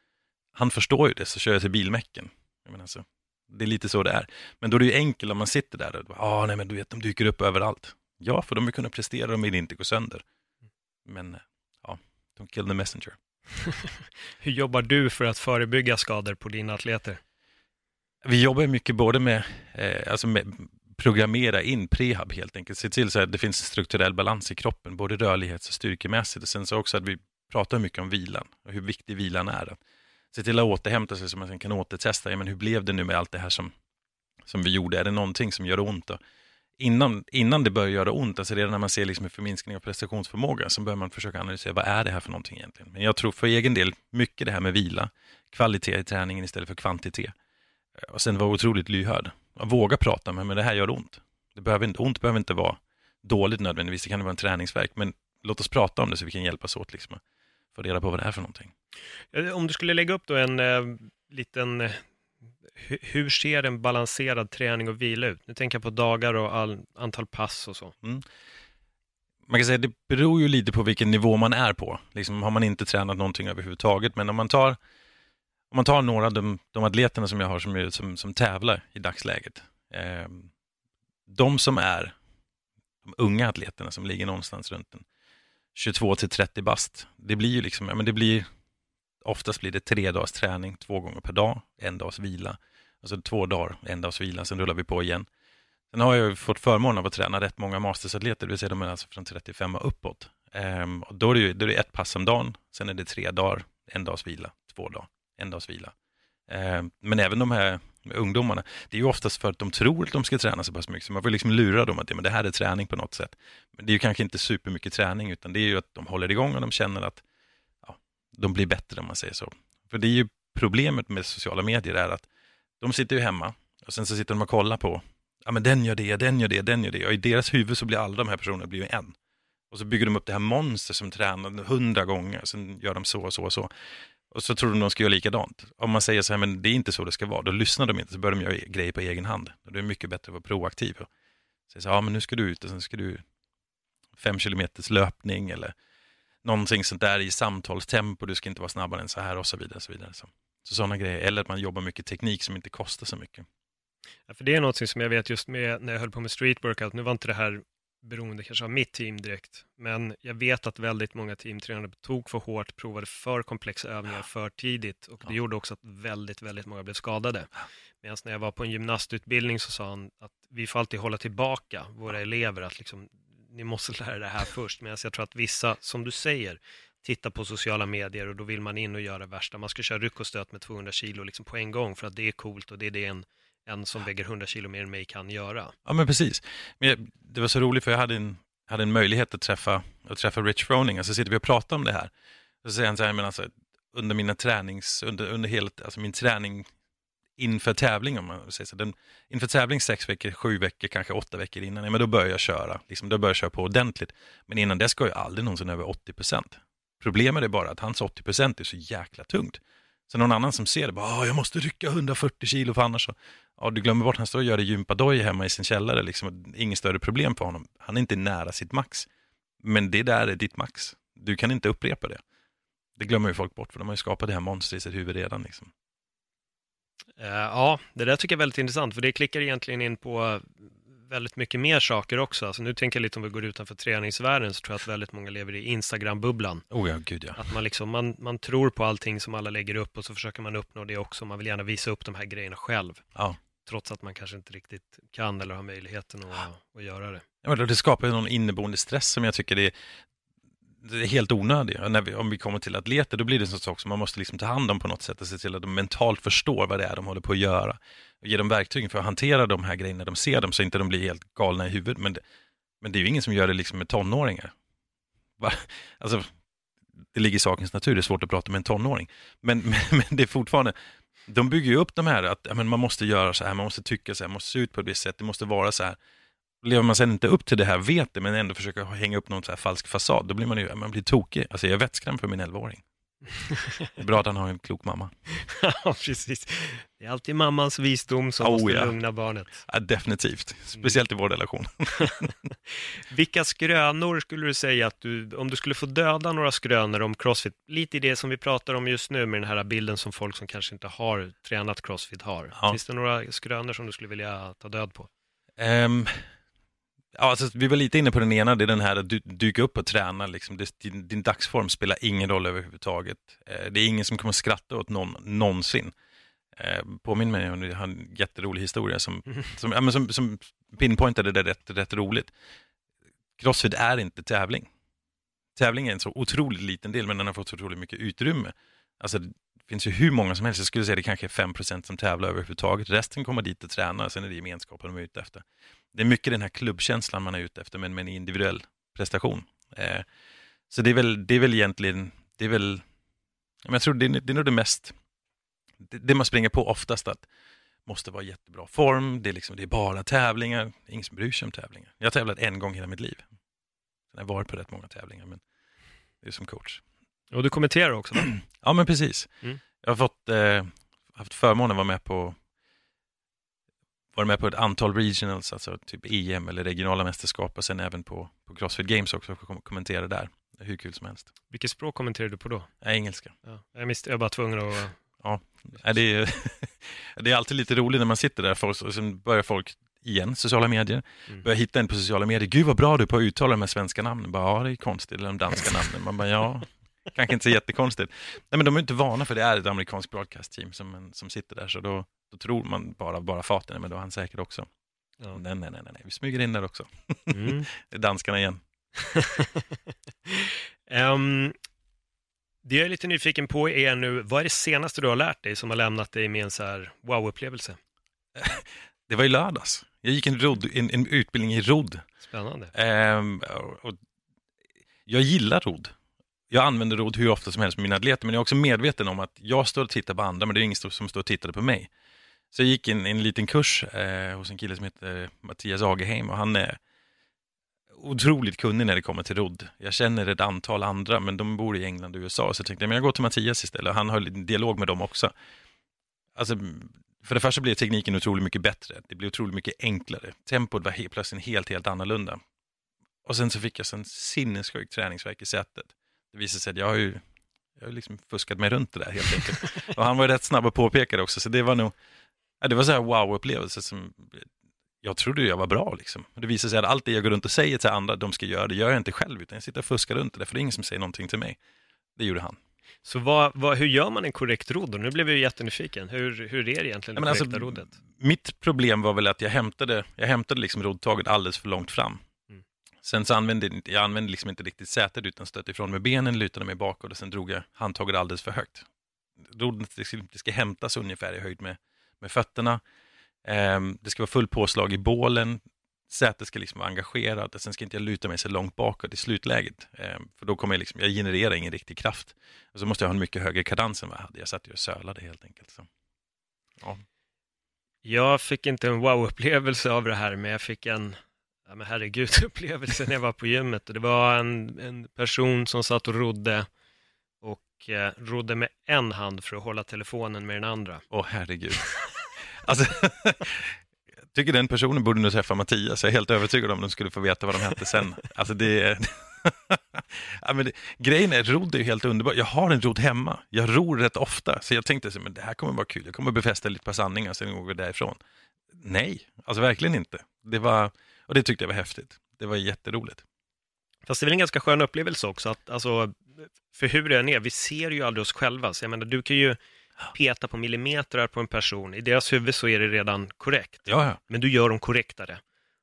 Han förstår ju det, så kör jag till bilmäcken. Jag menar, så, det är lite så det är. Men då är det ju enkelt om man sitter där och bara, ah, nej men du vet, de dyker upp överallt. Ja, för de vill kunna prestera, de vill inte gå sönder. Men, ja, don't kill the messenger. Hur jobbar du för att förebygga skador på dina atleter? Vi jobbar mycket både med, eh, alltså med programmera in prehab helt enkelt. Se till så att det finns strukturell balans i kroppen, både rörlighets och styrkemässigt. Och sen så också att vi pratar mycket om vilan och hur viktig vilan är. Att se till att återhämta sig så man sen kan återtesta. Ja, men hur blev det nu med allt det här som, som vi gjorde? Är det någonting som gör ont? Då? Innan, innan det börjar göra ont, alltså redan när man ser liksom en förminskning av prestationsförmåga, så bör man försöka analysera vad är det här för någonting egentligen. Men jag tror för egen del, mycket det här med vila, kvalitet i träningen istället för kvantitet. Eh, och sen vara otroligt lyhörd. Våga prata med, men det här gör ont. Det behöver inte, ont behöver inte vara dåligt nödvändigtvis, det kan vara en träningsverk, men låt oss prata om det så vi kan hjälpas åt liksom, att få reda på vad det är för någonting. Eh, om du skulle lägga upp då en eh, liten, eh, hur ser en balanserad träning och vila ut? Nu tänker jag på dagar och all, antal pass och så. Mm. Man kan säga att det beror ju lite på vilken nivå man är på. Liksom, har man inte tränat någonting överhuvudtaget, men om man tar, om man tar några av de, de atleterna som jag har som, som, som tävlar i dagsläget. Eh, de som är de unga atleterna som ligger någonstans runt en 22 till 30 bast. Det blir ju liksom, ja, men det blir, oftast blir det tre dagars träning, två gånger per dag, en dags vila. Alltså två dagar, en dags vila, sen rullar vi på igen. Sen har jag ju fått förmånen av att träna rätt många mastersatleter, det vill säga de är alltså från 35 och uppåt. Ehm, och då är det ju då är det ett pass om dagen, sen är det tre dagar, en dags vila, två dagar, en dags vila. Ehm, men även de här ungdomarna, det är ju oftast för att de tror att de ska träna så pass mycket, så man får liksom lura dem att ja, men det här är träning på något sätt. Men det är ju kanske inte supermycket träning, utan det är ju att de håller igång och de känner att de blir bättre om man säger så. För det är ju problemet med sociala medier är att de sitter ju hemma och sen så sitter de och kollar på ja men den gör det, den gör det, den gör det. Och i deras huvud så blir alla de här personerna blir ju en. Och så bygger de upp det här monster som tränar hundra gånger, sen gör de så och så och så. Och så tror de de ska göra likadant. Om man säger så här, men det är inte så det ska vara, då lyssnar de inte, så börjar de göra grejer på egen hand. Och det är mycket bättre att vara proaktiv. Och säga så här, ja men nu ska du ut och sen ska du fem kilometers löpning eller någonting sånt där i samtalstempo, du ska inte vara snabbare än så här och så vidare. Så vidare. Så, så sådana grejer, eller att man jobbar mycket teknik som inte kostar så mycket. Ja, för det är något som jag vet just med när jag höll på med street workout, nu var inte det här beroende kanske av mitt team direkt, men jag vet att väldigt många teamtränare tog för hårt, provade för komplexa övningar för tidigt och det Ja. gjorde också att väldigt, väldigt många blev skadade. Medan när jag var på en gymnastutbildning så sa han att vi får alltid hålla tillbaka våra elever, att liksom, ni måste lära er det här först. Medan jag tror att vissa, som du säger, tittar på sociala medier och då vill man in och göra värsta. Man ska köra ryck och stöt med 200 kilo liksom på en gång för att det är coolt och det är det en, en som väger 100 kilo mer än mig kan göra. Ja, men precis. Men jag, det var så roligt för jag hade en, hade en möjlighet att träffa, att träffa Rich Froning, och så sitter vi och pratar om det här. Och så säger han så här, men alltså, under mina tränings, under, under hela, alltså min träning inför tävling, om man säger så, den, inför tävling sex veckor, sju veckor, kanske åtta veckor innan, ja, men då börjar jag köra, liksom, då börjar jag köra på ordentligt. Men innan det ska jag aldrig någonsin över 80 procent. Problemet är bara att hans 80 procent är så jäkla tungt. Så någon annan som ser det, bara, ah, jag måste rycka 140 kilo för annars så, ja du glömmer bort, han står och gör det gympadoj hemma i sin källare, liksom, inget större problem för honom. Han är inte nära sitt max. Men det där är ditt max. Du kan inte upprepa det. Det glömmer ju folk bort, för de har ju skapat det här monstret i sitt huvud redan. Liksom. Eh, Ja, det där tycker jag är väldigt intressant, för det klickar egentligen in på väldigt mycket mer saker också. Alltså nu tänker jag lite om vi går utanför träningsvärlden, så tror jag att väldigt många lever i Instagram-bubblan. Oh ja, gud ja. Att man, liksom, man, man tror på allting som alla lägger upp och så försöker man uppnå det också. Man vill gärna visa upp de här grejerna själv, ja. trots att man kanske inte riktigt kan eller har möjligheten att, att göra det. Ja, Det skapar ju någon inneboende stress som jag tycker det är, det är helt onödig. När vi, om vi kommer till atleter, då blir det en sak som man måste liksom ta hand om på något sätt och se till att de mentalt förstår vad det är de håller på att göra. Och ge dem verktygen för att hantera de här grejerna de ser dem så inte de blir helt galna i huvudet. Men det, men det är ju ingen som gör det liksom med tonåringar. Va? Alltså, det ligger i sakens natur, det är svårt att prata med en tonåring. Men, men, men det är fortfarande, de bygger ju upp de här att men man måste göra så här, man måste tycka så här, man måste se ut på ett visst sätt, det måste vara så här. Lever man sen inte upp till det här, vet det, men ändå försöker hänga upp någon så falsk fasad, då blir man ju man blir tokig. Alltså jag är vettskrämd för min 11-åring. Det är bra att han har en klok mamma. Ja, precis. Det är alltid mammans visdom som Oh, måste ja. lugna barnet. Ja, definitivt, speciellt i vår relation. Vilka skrönor skulle du säga att du, om du skulle få döda några skrönor om crossfit, lite i det som vi pratar om just nu med den här bilden som folk som kanske inte har tränat crossfit har. Ja. Finns det några skrönor som du skulle vilja ta död på? Ehm, ja, alltså, vi var lite inne på den ena, det är den här att du, dyka upp och träna. Liksom. Det, din, din dagsform spelar ingen roll överhuvudtaget. Eh, det är ingen som kommer skratta åt någon någonsin. Eh, påminn mig om en jätterolig historia som, som, ja, men som, som pinpointade det rätt, rätt roligt. Crossfit är inte tävling. Tävling är en så otroligt liten del, men den har fått så otroligt mycket utrymme. Alltså, det finns ju hur många som helst, jag skulle säga det kanske är 5% som tävlar överhuvudtaget. Resten kommer dit och tränar, sen är det gemenskapen de är ute efter. Det är mycket den här klubbkänslan man är ute efter, men med en individuell prestation. Eh, så det är, väl, det är väl egentligen, det är väl, jag tror det är, det är nog det mest, det, det man springer på oftast att måste vara i jättebra form, det är, liksom, det är bara tävlingar, det är ingen som bryr sig om tävlingar. Jag har tävlat en gång hela mitt liv. Sen har jag varit på rätt många tävlingar, men det är som coach. Och du kommenterar också, va? Ja, men precis. Mm. Jag har fått, eh, haft förmånen att vara med på varit med på ett antal regionals, alltså typ EM eller regionala mästerskap och sen även på, på Crossfit Games också för att kom- kommentera där. Hur kul som helst. Vilket språk kommenterar du på då? Ja, engelska. Ja, jag, misst, jag bara tvungen att... Ja, Nej, det, är, det är alltid lite roligt när man sitter där folk, och sen börjar folk igen, sociala medier, Mm. börjar hitta en på sociala medier. Gud vad bra du är på att uttala de här svenska namnen. Bara, ja, det är konstigt. Eller de danska namnen. Man bara, ja, kanske inte så jättekonstigt. Nej, men de är inte vana för det är ett amerikanskt broadcast team som, som sitter där. Så då, då tror man bara, bara farten, men då är han säker också. Ja. Nej, nej, nej, nej, vi smyger in där också. Mm. Det är danskarna igen. Ehm, det jag är lite nyfiken på är nu, vad är det senaste du har lärt dig som har lämnat dig med en så här wow-upplevelse? Det var i lördags. Jag gick en, rodd, en, en utbildning i rodd. Spännande. Ehm, och, och, jag gillar rodd. Jag använder rodd hur ofta som helst med mina atleter, men jag är också medveten om att jag står och tittar på andra, men det är ingen som står och tittar på mig. Så jag gick en, en liten kurs eh, hos en kille som heter eh, Mattias Agerheim och han är otroligt kunnig när det kommer till rodd. Jag känner ett antal andra, men de bor i England och USA, så jag tänkte men jag går till Mattias istället. Han har en dialog med dem också. Alltså, för det första blir tekniken otroligt mycket bättre. Det blir otroligt mycket enklare. Tempot var helt plötsligt helt, helt annorlunda. Och sen så fick jag en sinnessjuk träningsvärk i sätet. Det visade sig att jag har ju jag har liksom fuskat mig runt det där helt enkelt. och han var ju rätt snabb att påpeka det också, så det var nog, ja, det var så här wow-upplevelse som jag trodde jag var bra liksom. Och det visade sig att allt det jag går runt och säger till andra de ska göra, det gör jag inte själv, utan jag sitter och fuskar runt det där, för det är ingen som säger någonting till mig. Det gjorde han. Så vad, vad, hur gör man en korrekt rodd? Och Nu blev jag ju jättenyfiken. Hur, hur är det egentligen det men korrekta alltså, roddet? Mitt problem var väl att jag hämtade, jag hämtade liksom roddtaget alldeles för långt fram. Sen så använde jag inte- använde liksom inte riktigt sätet utan stötte ifrån med benen, lutade mig bakåt och sen drog jag handtaget alldeles för högt. Rodret det ska, det ska hämtas ungefär i höjd med, med fötterna. Ehm, det ska vara full påslag i bålen. Sätet ska liksom vara engagerat och sen ska inte jag luta mig så långt bakåt i slutläget. Ehm, för då kommer jag liksom, jag genererar ingen riktig kraft. Och så måste jag ha en mycket högre kadens än vad jag hade. Jag satt ju och sölade helt enkelt. Så. Ja. Jag fick inte en wow-upplevelse av det här, men jag fick en, ja men herregud, upplevelsen när jag var på gymmet. Och det var en, en person som satt och rodde och eh, rodde med en hand för att hålla telefonen med den andra. Åh herregud. alltså, jag tycker den personen borde nu träffa Mattias. Jag är helt övertygad om att de skulle få veta vad de hette sen. Alltså det är... ja, men det, grejen är, rodd är ju helt underbart. Jag har en rodd hemma. Jag ror rätt ofta. Så jag tänkte, så, men det här kommer vara kul. Jag kommer befästa lite par sanningar, sen går vi därifrån. Nej, alltså verkligen inte. Det var, och det tyckte jag var häftigt. Det var jätteroligt. Fast det är väl en ganska skön upplevelse också, att, alltså, för hur det än är, vi ser ju aldrig oss själva. Så jag menar, du kan ju peta på millimeter på en person, i deras huvud så är det redan korrekt. Ja, ja. Men du gör dem korrektare.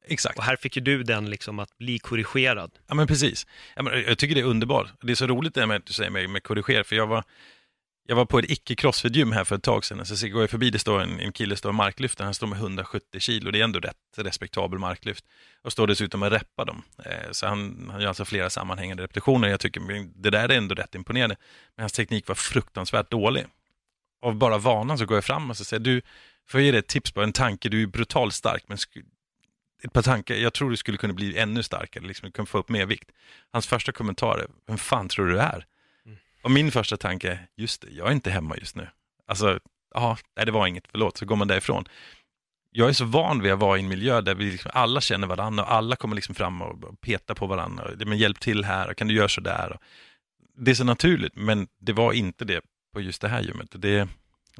Exakt. Och här fick ju du den liksom att bli korrigerad. Ja, men precis. Jag tycker det är underbart. Det är så roligt det här med att du säger med, med korrigera, för jag var, jag var på ett icke-crossfit-gym här för ett tag sedan, så går jag förbi, det står en, en kille står och marklyfter, han står med 170 kilo, det är ändå rätt respektabel marklyft, och står dessutom och reppar dem. Eh, så han, han gör alltså flera sammanhängande repetitioner, jag tycker det där är ändå rätt imponerande, men hans teknik var fruktansvärt dålig. Av bara vanan så går jag fram och så säger du, får jag ge dig ett tips på en tanke, du är brutalt stark, men ett par tankar, jag tror du skulle kunna bli ännu starkare, liksom, du kan få upp mer vikt. Hans första kommentar är, vem fan tror du du är? Och min första tanke just det, jag är inte hemma just nu. Alltså, ja, nej det var inget, förlåt, så går man därifrån. Jag är så van vid att vara i en miljö där vi liksom, alla känner varandra och alla kommer liksom fram och petar på varandra. Men hjälp till här, och kan du göra så där? Det är så naturligt, men det var inte det på just det här gymmet. Det,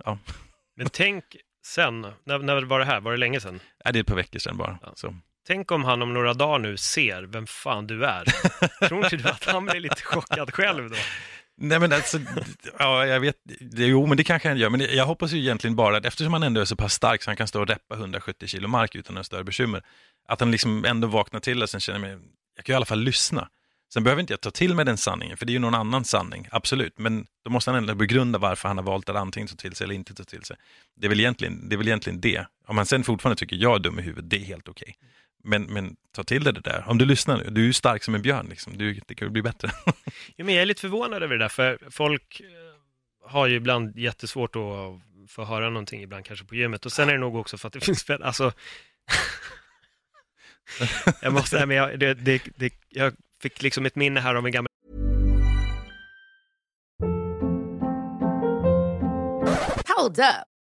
ja. Men tänk sen, när, när var det här? Var det länge sedan? Nej, det är ett par veckor sedan bara. Ja. Tänk om han om några dagar nu ser vem fan du är. Tror inte du att han blir lite chockad själv då? Nej men alltså, ja jag vet, jo men det kanske han gör, men jag hoppas ju egentligen bara att eftersom han ändå är så pass stark så han kan stå och reppa 170 kilo mark utan några större bekymmer, att han liksom ändå vaknar till och sen känner mig, jag kan ju i alla fall lyssna. Sen behöver inte jag ta till mig den sanningen, för det är ju någon annan sanning, absolut. Men då måste han ändå begrunda varför han har valt att antingen ta till sig eller inte ta till sig. Det är väl egentligen det. Är väl egentligen det. Om han sen fortfarande tycker jag är dum i huvudet, det är helt okej. Okay. Men, men ta till dig det där. Om du lyssnar nu, du är ju stark som en björn, liksom. du, det kan bli bättre. ja, men jag är lite förvånad över det där, för folk eh, har ju ibland jättesvårt att få höra någonting, ibland kanske på gymmet. Och sen är det nog också för att det finns, alltså jag måste säga, men jag, det, det, det, jag fick liksom ett minne här av en gammal Hold up.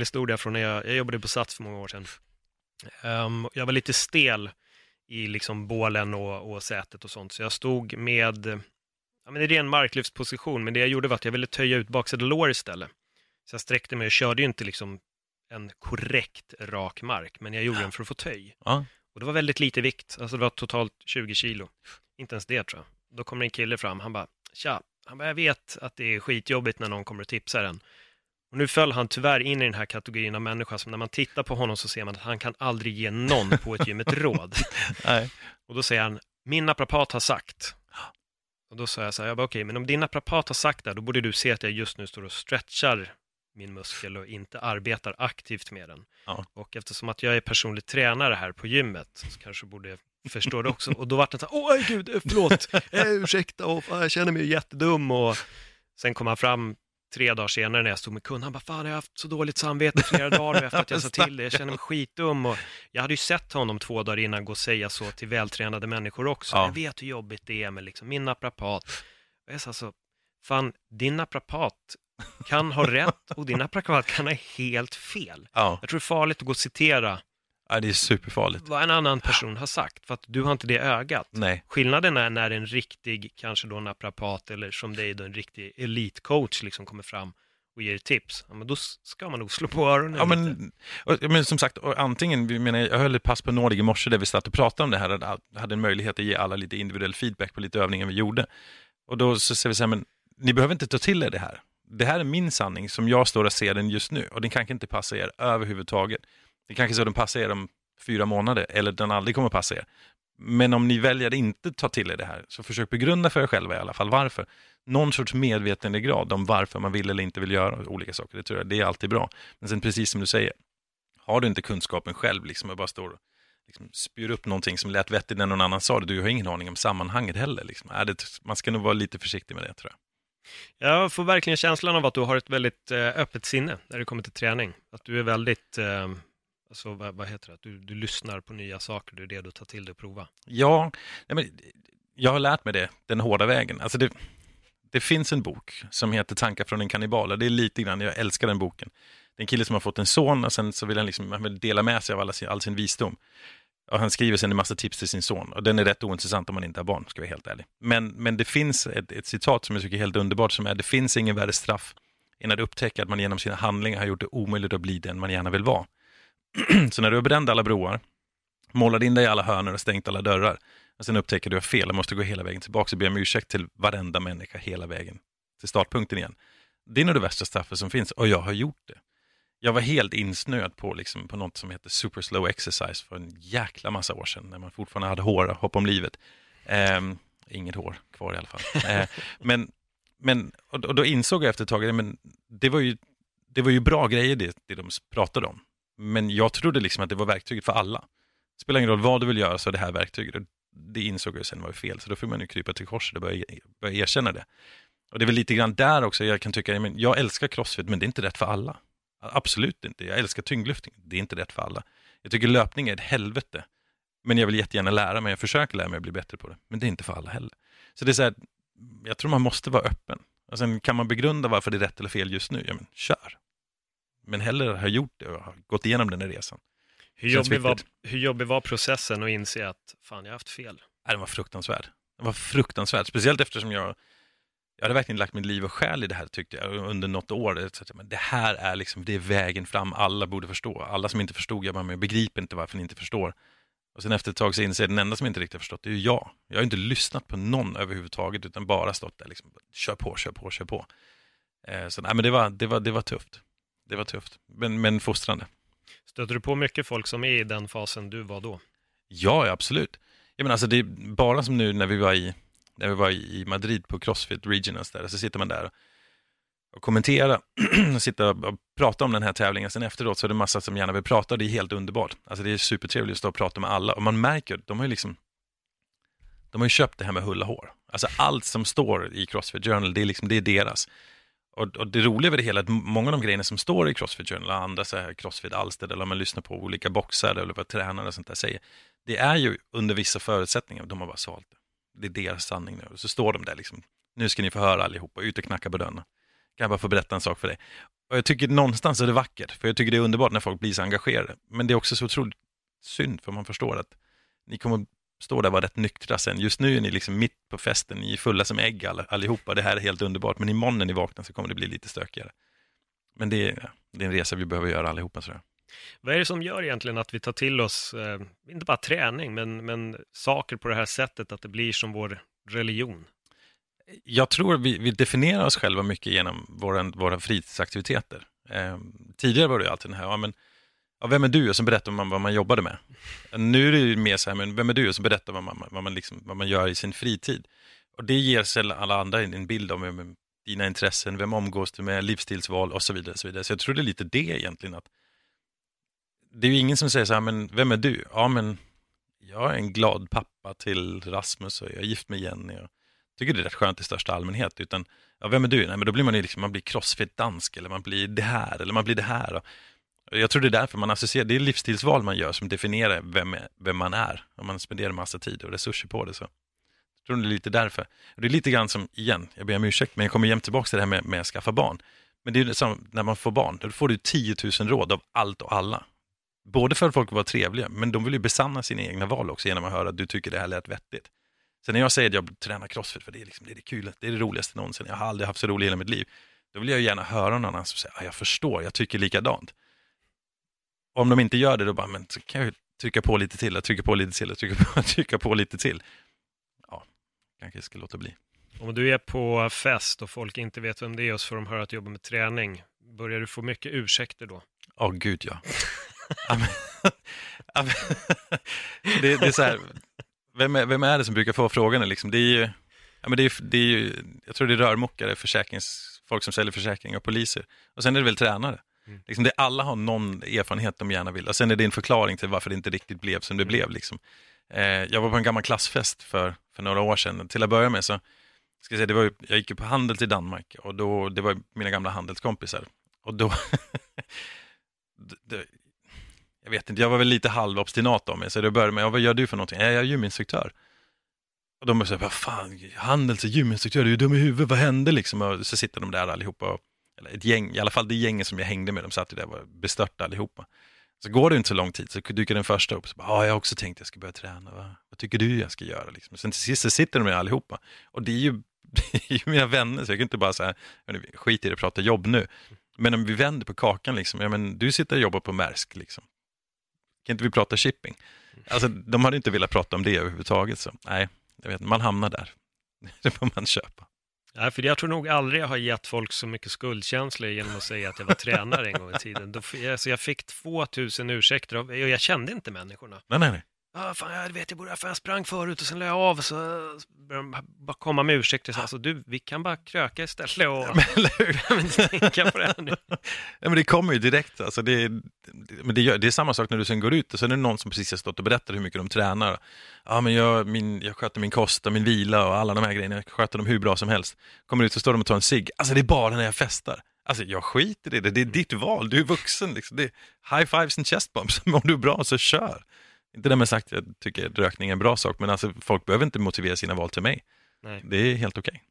Historia från när jag, jag jobbade på Sats för många år sedan. Um, jag var lite stel i liksom bålen och, och sätet och sånt, så jag stod med ja, men i ren marklyftsposition, men det jag gjorde var att jag ville töja ut baksida lår istället. Så jag sträckte mig och körde ju inte liksom en korrekt rak mark, men jag gjorde den för att få töj. Ja. Och det var väldigt lite vikt, alltså det var totalt 20 kilo. Inte ens det tror jag. Då kommer en kille fram, han bara, tja, han bara, jag vet att det är skitjobbigt när någon kommer och tipsar en. Och nu föll han tyvärr in i den här kategorin av människa som när man tittar på honom så ser man att han kan aldrig ge någon på ett gym ett råd. Nej. Och då säger han, min naprapat har sagt. Och då sa jag så här, jag bara, okej, okay, men om din naprapat har sagt det, då borde du se att jag just nu står och stretchar min muskel och inte arbetar aktivt med den. Ja. Och eftersom att jag är personlig tränare här på gymmet så kanske borde förstå det också. Och då var det så här, åh gud, förlåt, eh, ursäkta, och, jag känner mig jättedum. Och sen kom han fram tre dagar senare när jag stod med kund, han bara, fan jag har haft så dåligt samvete flera dagar efter att jag sa till det, jag känner mig skitdum. Och jag hade ju sett honom två dagar innan gå och säga så till vältränade människor också. Ja. Jag vet hur jobbigt det är med liksom, min naprapat. Och jag sa så, fan, din naprapat kan ha rätt och din naprapat kan ha helt fel. Ja. Jag tror det är farligt att gå och citera ja, det är superfarligt. vad en annan person har sagt, för att du har inte det ögat. Nej. Skillnaden är när en riktig, kanske då naprapat eller som dig då en riktig elitcoach liksom kommer fram och ger tips, ja, men då ska man nog slå på öronen Ja, men, och, men som sagt, och antingen, vi menar, jag höll ett pass på Nordic i morse där vi satt och pratade om det här, och hade en möjlighet att ge alla lite individuell feedback på lite övningar vi gjorde. Och då så säger vi så här, men ni behöver inte ta till er det här. Det här är min sanning som jag står och ser den just nu och den kanske inte passar er överhuvudtaget. Det kanske så att den passar er om fyra månader eller den aldrig kommer passa er. Men om ni väljer att inte ta till er det här, så försök begrunda för er själva i alla fall varför. Någon sorts medvetandegrad om varför man vill eller inte vill göra olika saker, det tror jag det är alltid bra. Men sen precis som du säger, har du inte kunskapen själv, liksom, och bara står och liksom, spyr upp någonting som lät vettigt när någon annan sa det, du har ingen aning om sammanhanget heller. Liksom. Är det, man ska nog vara lite försiktig med det tror jag. Jag får verkligen känslan av att du har ett väldigt eh, öppet sinne när det kommer till träning. Att du är väldigt, eh, alltså, vad, vad, heter det, att du, du lyssnar på nya saker, du är redo att ta till dig och prova. Ja, men jag har lärt mig det den hårda vägen. Alltså det, det finns en bok som heter Tankar från en kannibal. Det är lite grann, jag älskar den boken. Det är en kille som har fått en son och sen så vill han, liksom, han vill dela med sig av alla sin, all sin visdom. Och han skriver sen en massa tips till sin son och den är rätt ointressant om man inte har barn, ska jag vara helt ärlig. Men, men det finns ett, ett citat som jag tycker är helt underbart som är det finns ingen värre straff än att upptäcka att man genom sina handlingar har gjort det omöjligt att bli den man gärna vill vara. så när du har bränt alla broar, målat in dig i alla hörnor och stängt alla dörrar och sen upptäcker du att fel och måste gå hela vägen tillbaka och be om ursäkt till varenda människa hela vägen till startpunkten igen. Det är nog det värsta straffet som finns och jag har gjort det. Jag var helt insnöad på, liksom, på något som heter super slow exercise för en jäkla massa år sedan när man fortfarande hade hår och hopp om livet. Eh, inget hår kvar i alla fall. Eh, men, men, och då insåg jag efter ett tag, men det var ju, det var ju bra grejer det, det de pratade om. Men jag trodde liksom att det var verktyget för alla. Det spelar ingen roll vad du vill göra så är det här verktyget. Det insåg jag sen var fel, så då får man ju krypa till korset och börja, börja erkänna det. Och det är väl lite grann där också jag kan tycka, men jag älskar crossfit men det är inte rätt för alla. Absolut inte. Jag älskar tyngdlyftning. Det är inte rätt för alla. Jag tycker löpning är ett helvete. Men jag vill jättegärna lära mig. Jag försöker lära mig att bli bättre på det. Men det är inte för alla heller. Så det är så här, jag tror man måste vara öppen. Och sen kan man begrunda varför det är rätt eller fel just nu. Ja, men kör. Men hellre ha gjort det och ha gått igenom den här resan. Hur jobbig, var, hur jobbig var processen att inse att fan, jag har haft fel? Nej, den var fruktansvärd. Den var fruktansvärd. Speciellt eftersom jag jag hade verkligen lagt mitt liv och själ i det här tyckte jag under något år. det här är liksom, det är vägen fram, alla borde förstå. Alla som inte förstod, jag bara, men jag begriper inte varför ni inte förstår. Och sen efter ett tag så inser jag, den enda som inte riktigt har förstått, det är ju jag. Jag har inte lyssnat på någon överhuvudtaget, utan bara stått där liksom, kör på, kör på, kör på. Eh, så nej, men det var, det var, det var tufft. Det var tufft, men, men fostrande. Stöter du på mycket folk som är i den fasen du var då? Ja, absolut. Jag menar, alltså, det är bara som nu när vi var i när vi var i Madrid på Crossfit Regionals där, så sitter man där och kommenterar och sitta och prata om den här tävlingen. Sen efteråt så är det massa som gärna vill prata, det är helt underbart. Alltså det är supertrevligt att stå och prata med alla och man märker, de har ju liksom de har ju köpt det här med hulla hår. Alltså allt som står i Crossfit Journal, det är, liksom, det är deras. Och, och det roliga med det hela är att många av de grejerna som står i Crossfit Journal, och andra så här Crossfit-alster eller om man lyssnar på olika boxare eller vad tränare och sånt där säger, det är ju under vissa förutsättningar, de har bara svalt det det är deras sanning nu. Och så står de där liksom, nu ska ni få höra allihopa, ut och knacka på dörren. Kan jag bara få berätta en sak för dig? Och jag tycker någonstans är det vackert, för jag tycker det är underbart när folk blir så engagerade. Men det är också så otroligt synd, för man förstår att ni kommer stå där och vara rätt nyktra sen. Just nu är ni liksom mitt på festen, ni är fulla som ägg allihopa, det här är helt underbart. Men imorgon när ni vaknar så kommer det bli lite stökigare. Men det är, det är en resa vi behöver göra allihopa, tror jag. Vad är det som gör egentligen att vi tar till oss, eh, inte bara träning, men, men saker på det här sättet, att det blir som vår religion? Jag tror vi, vi definierar oss själva mycket genom våra, våra fritidsaktiviteter. Eh, tidigare var det alltid den här, ja, men, ja, vem är du? Och så berättar man vad man jobbade med. Nu är det mer så här, men vem är du? Och så berättar man vad man, vad man, liksom, vad man gör i sin fritid. Och det ger sig alla andra en bild av dina intressen, vem omgås du med, livsstilsval och så vidare. Så, vidare. så jag tror det är lite det egentligen, att det är ju ingen som säger så här, men vem är du? Ja, men jag är en glad pappa till Rasmus och jag är gift med Jenny. Jag tycker det är rätt skönt i största allmänhet. Utan, ja, vem är du? Nej, men då blir man ju liksom, man blir crossfit-dansk eller man blir det här eller man blir det här. Och jag tror det är därför man associerar, det är livsstilsval man gör som definierar vem, vem man är. Om man spenderar massa tid och resurser på det så. Jag tror det är lite därför. Och det är lite grann som, igen, jag ber om ursäkt, men jag kommer jämt tillbaka till det här med, med att skaffa barn. Men det är som när man får barn, då får du 10 000 råd av allt och alla. Både för att folk vill vara trevliga, men de vill ju besanna sina egna val också genom att höra att du tycker det här lät vettigt. Sen när jag säger att jag tränar crossfit, för det är, liksom, det, är det kul, det är det roligaste någonsin, jag har aldrig haft så roligt i hela mitt liv. Då vill jag gärna höra någon annan som säger, ah, jag förstår, jag tycker likadant. Och om de inte gör det, då bara, men så kan jag trycka på lite till, trycka på lite till, trycka på, trycka på lite till. Ja, kanske ska låta bli. Om du är på fest och folk inte vet vem det är och så får de höra att du jobbar med träning, börjar du få mycket ursäkter då? Gud ja. Ja, men- ja, det, det är så här, vem är, vem är det som brukar få frågan? Liksom? Det är ju, ja, men det är, det är ju, jag tror det är rörmokare, försäkrings, folk som säljer försäkringar och poliser. Och sen är det väl tränare. Liksom det, alla har någon erfarenhet de gärna vill. Och sen är det en förklaring till varför det inte riktigt blev som det blev. Liksom. Eh, jag var på en gammal klassfest för, för några år sedan. Till att börja med så, ska jag, säga, det var jag gick ju på handel till Danmark och då, det var mina gamla handelskompisar. Och då, d- d- jag vet inte, jag var väl lite halvobstinat av mig, så det började med, ja, vad gör du för någonting? "Ja, Jag är gyminstruktör. Och de sa, vad fan, handels och gyminstruktör, du är ju dum i huvudet, vad hände liksom? Och så sitter de där allihopa, och, eller ett gäng, i alla fall det gänget som jag hängde med, de satt ju där och var bestörta allihopa. Så går det inte så lång tid så dyker den första upp, så bara, ja, jag har också tänkt att jag ska börja träna, vad, vad tycker du jag ska göra? Liksom. Sen till sist så sitter de med allihopa, och det är ju, det är ju mina vänner, så jag kan inte bara säga, skit i det, prata jobb nu. Men om vi vänder på kakan, liksom, ja, men du sitter och jobbar på Maersk, liksom. kan inte vi prata shipping? Alltså, de hade inte velat prata om det överhuvudtaget, så nej, jag vet, inte, man hamnar där. Det får man köpa. Nej, för jag tror nog aldrig jag har gett folk så mycket skuldkänslor genom att säga att jag var tränare en gång i tiden. Då, alltså jag fick 2000 ursäkter och och jag kände inte människorna. Nej, nej, nej. Ah, fan, jag vet, jag borde för jag sprang förut och sen la jag av så började de bara komma med ursäkter. Så, alltså, du, vi kan bara kröka istället och inte tänka på det här nu. Ja, men det kommer ju direkt. Alltså det, men det, gör, det är samma sak när du sen går ut och så är det någon som precis har stått och berättat hur mycket de tränar. Ja, men jag, min, jag sköter min kost och min vila och alla de här grejerna. Jag sköter dem hur bra som helst. Kommer ut så står de och tar en cigg. Alltså det är bara när jag festar. Alltså jag skiter i det. Det är ditt val. Du är vuxen. Liksom. Det är high fives and chest bumps. Om du är bra så kör. Inte därmed sagt att jag tycker att rökning är en bra sak, men alltså, folk behöver inte motivera sina val till mig. Nej. Det är helt okej.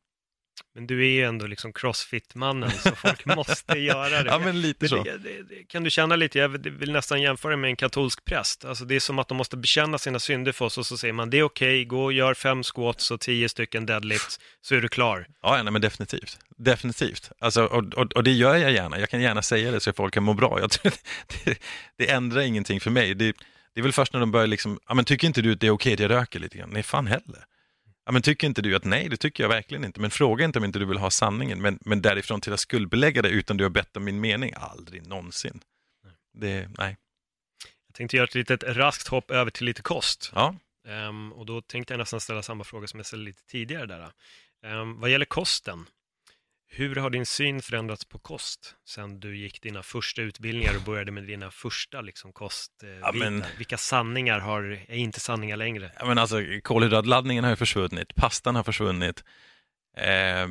Men du är ju ändå liksom crossfit-mannen, så folk måste göra det. Ja, men lite så. det, det, det, kan du känna lite, jag vill nästan jämföra med en katolsk präst. Alltså det är som att de måste bekänna sina synder för oss och så säger man det är okej, gå och gör fem squats och tio stycken deadlifts så är du klar. Ja, nej, men definitivt. Definitivt. Alltså, och, och, och det gör jag gärna. Jag kan gärna säga det så att folk kan må bra. Jag tror, det, det ändrar ingenting för mig. Det, det är väl först när de börjar liksom, ja men tycker inte du att det är okej att jag röker lite grann? Nej, fan heller. Ja men tycker inte du att nej, det tycker jag verkligen inte. Men fråga inte om inte du vill ha sanningen. Men, men därifrån till att skuldbelägga det utan du har bett om min mening, aldrig någonsin. Det, nej. Jag tänkte göra ett litet raskt hopp över till lite kost. Ja, Ehm, och då tänkte jag nästan ställa samma fråga som jag ställde lite tidigare där. Ehm, vad gäller kosten, hur har din syn förändrats på kost sen du gick dina första utbildningar och började med dina första liksom, kostbitar? Ja, men- Vilka sanningar har, är inte sanningar längre? Ja, men alltså, kolhydratladdningen har ju försvunnit, pastan har försvunnit. Eh,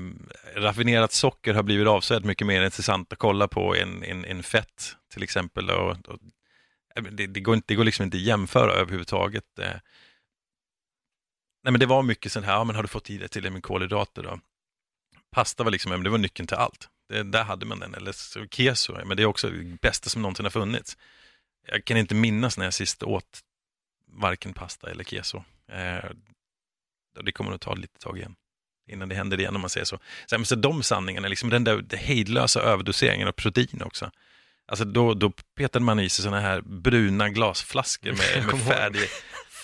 raffinerat socker har blivit avsevärt mycket mer intressant att kolla på än, fett till exempel. Och, och, det, det, går inte, det går liksom inte att jämföra överhuvudtaget. Eh, nej, men det var mycket sånt här, ja, men har du fått i dig till med kolhydrater då? Pasta var liksom, det var nyckeln till allt. Det, där hade man den. Eller keso, men det är också det bästa som någonsin har funnits. Jag kan inte minnas när jag sist åt varken pasta eller keso. Eh, det kommer nog ta lite tag igen innan det händer igen om man säger så. Så, men så de sanningarna, liksom den där hejdlösa överdoseringen av protein också. Alltså då, då petade man i sig sådana här bruna glasflaskor med, med färdig,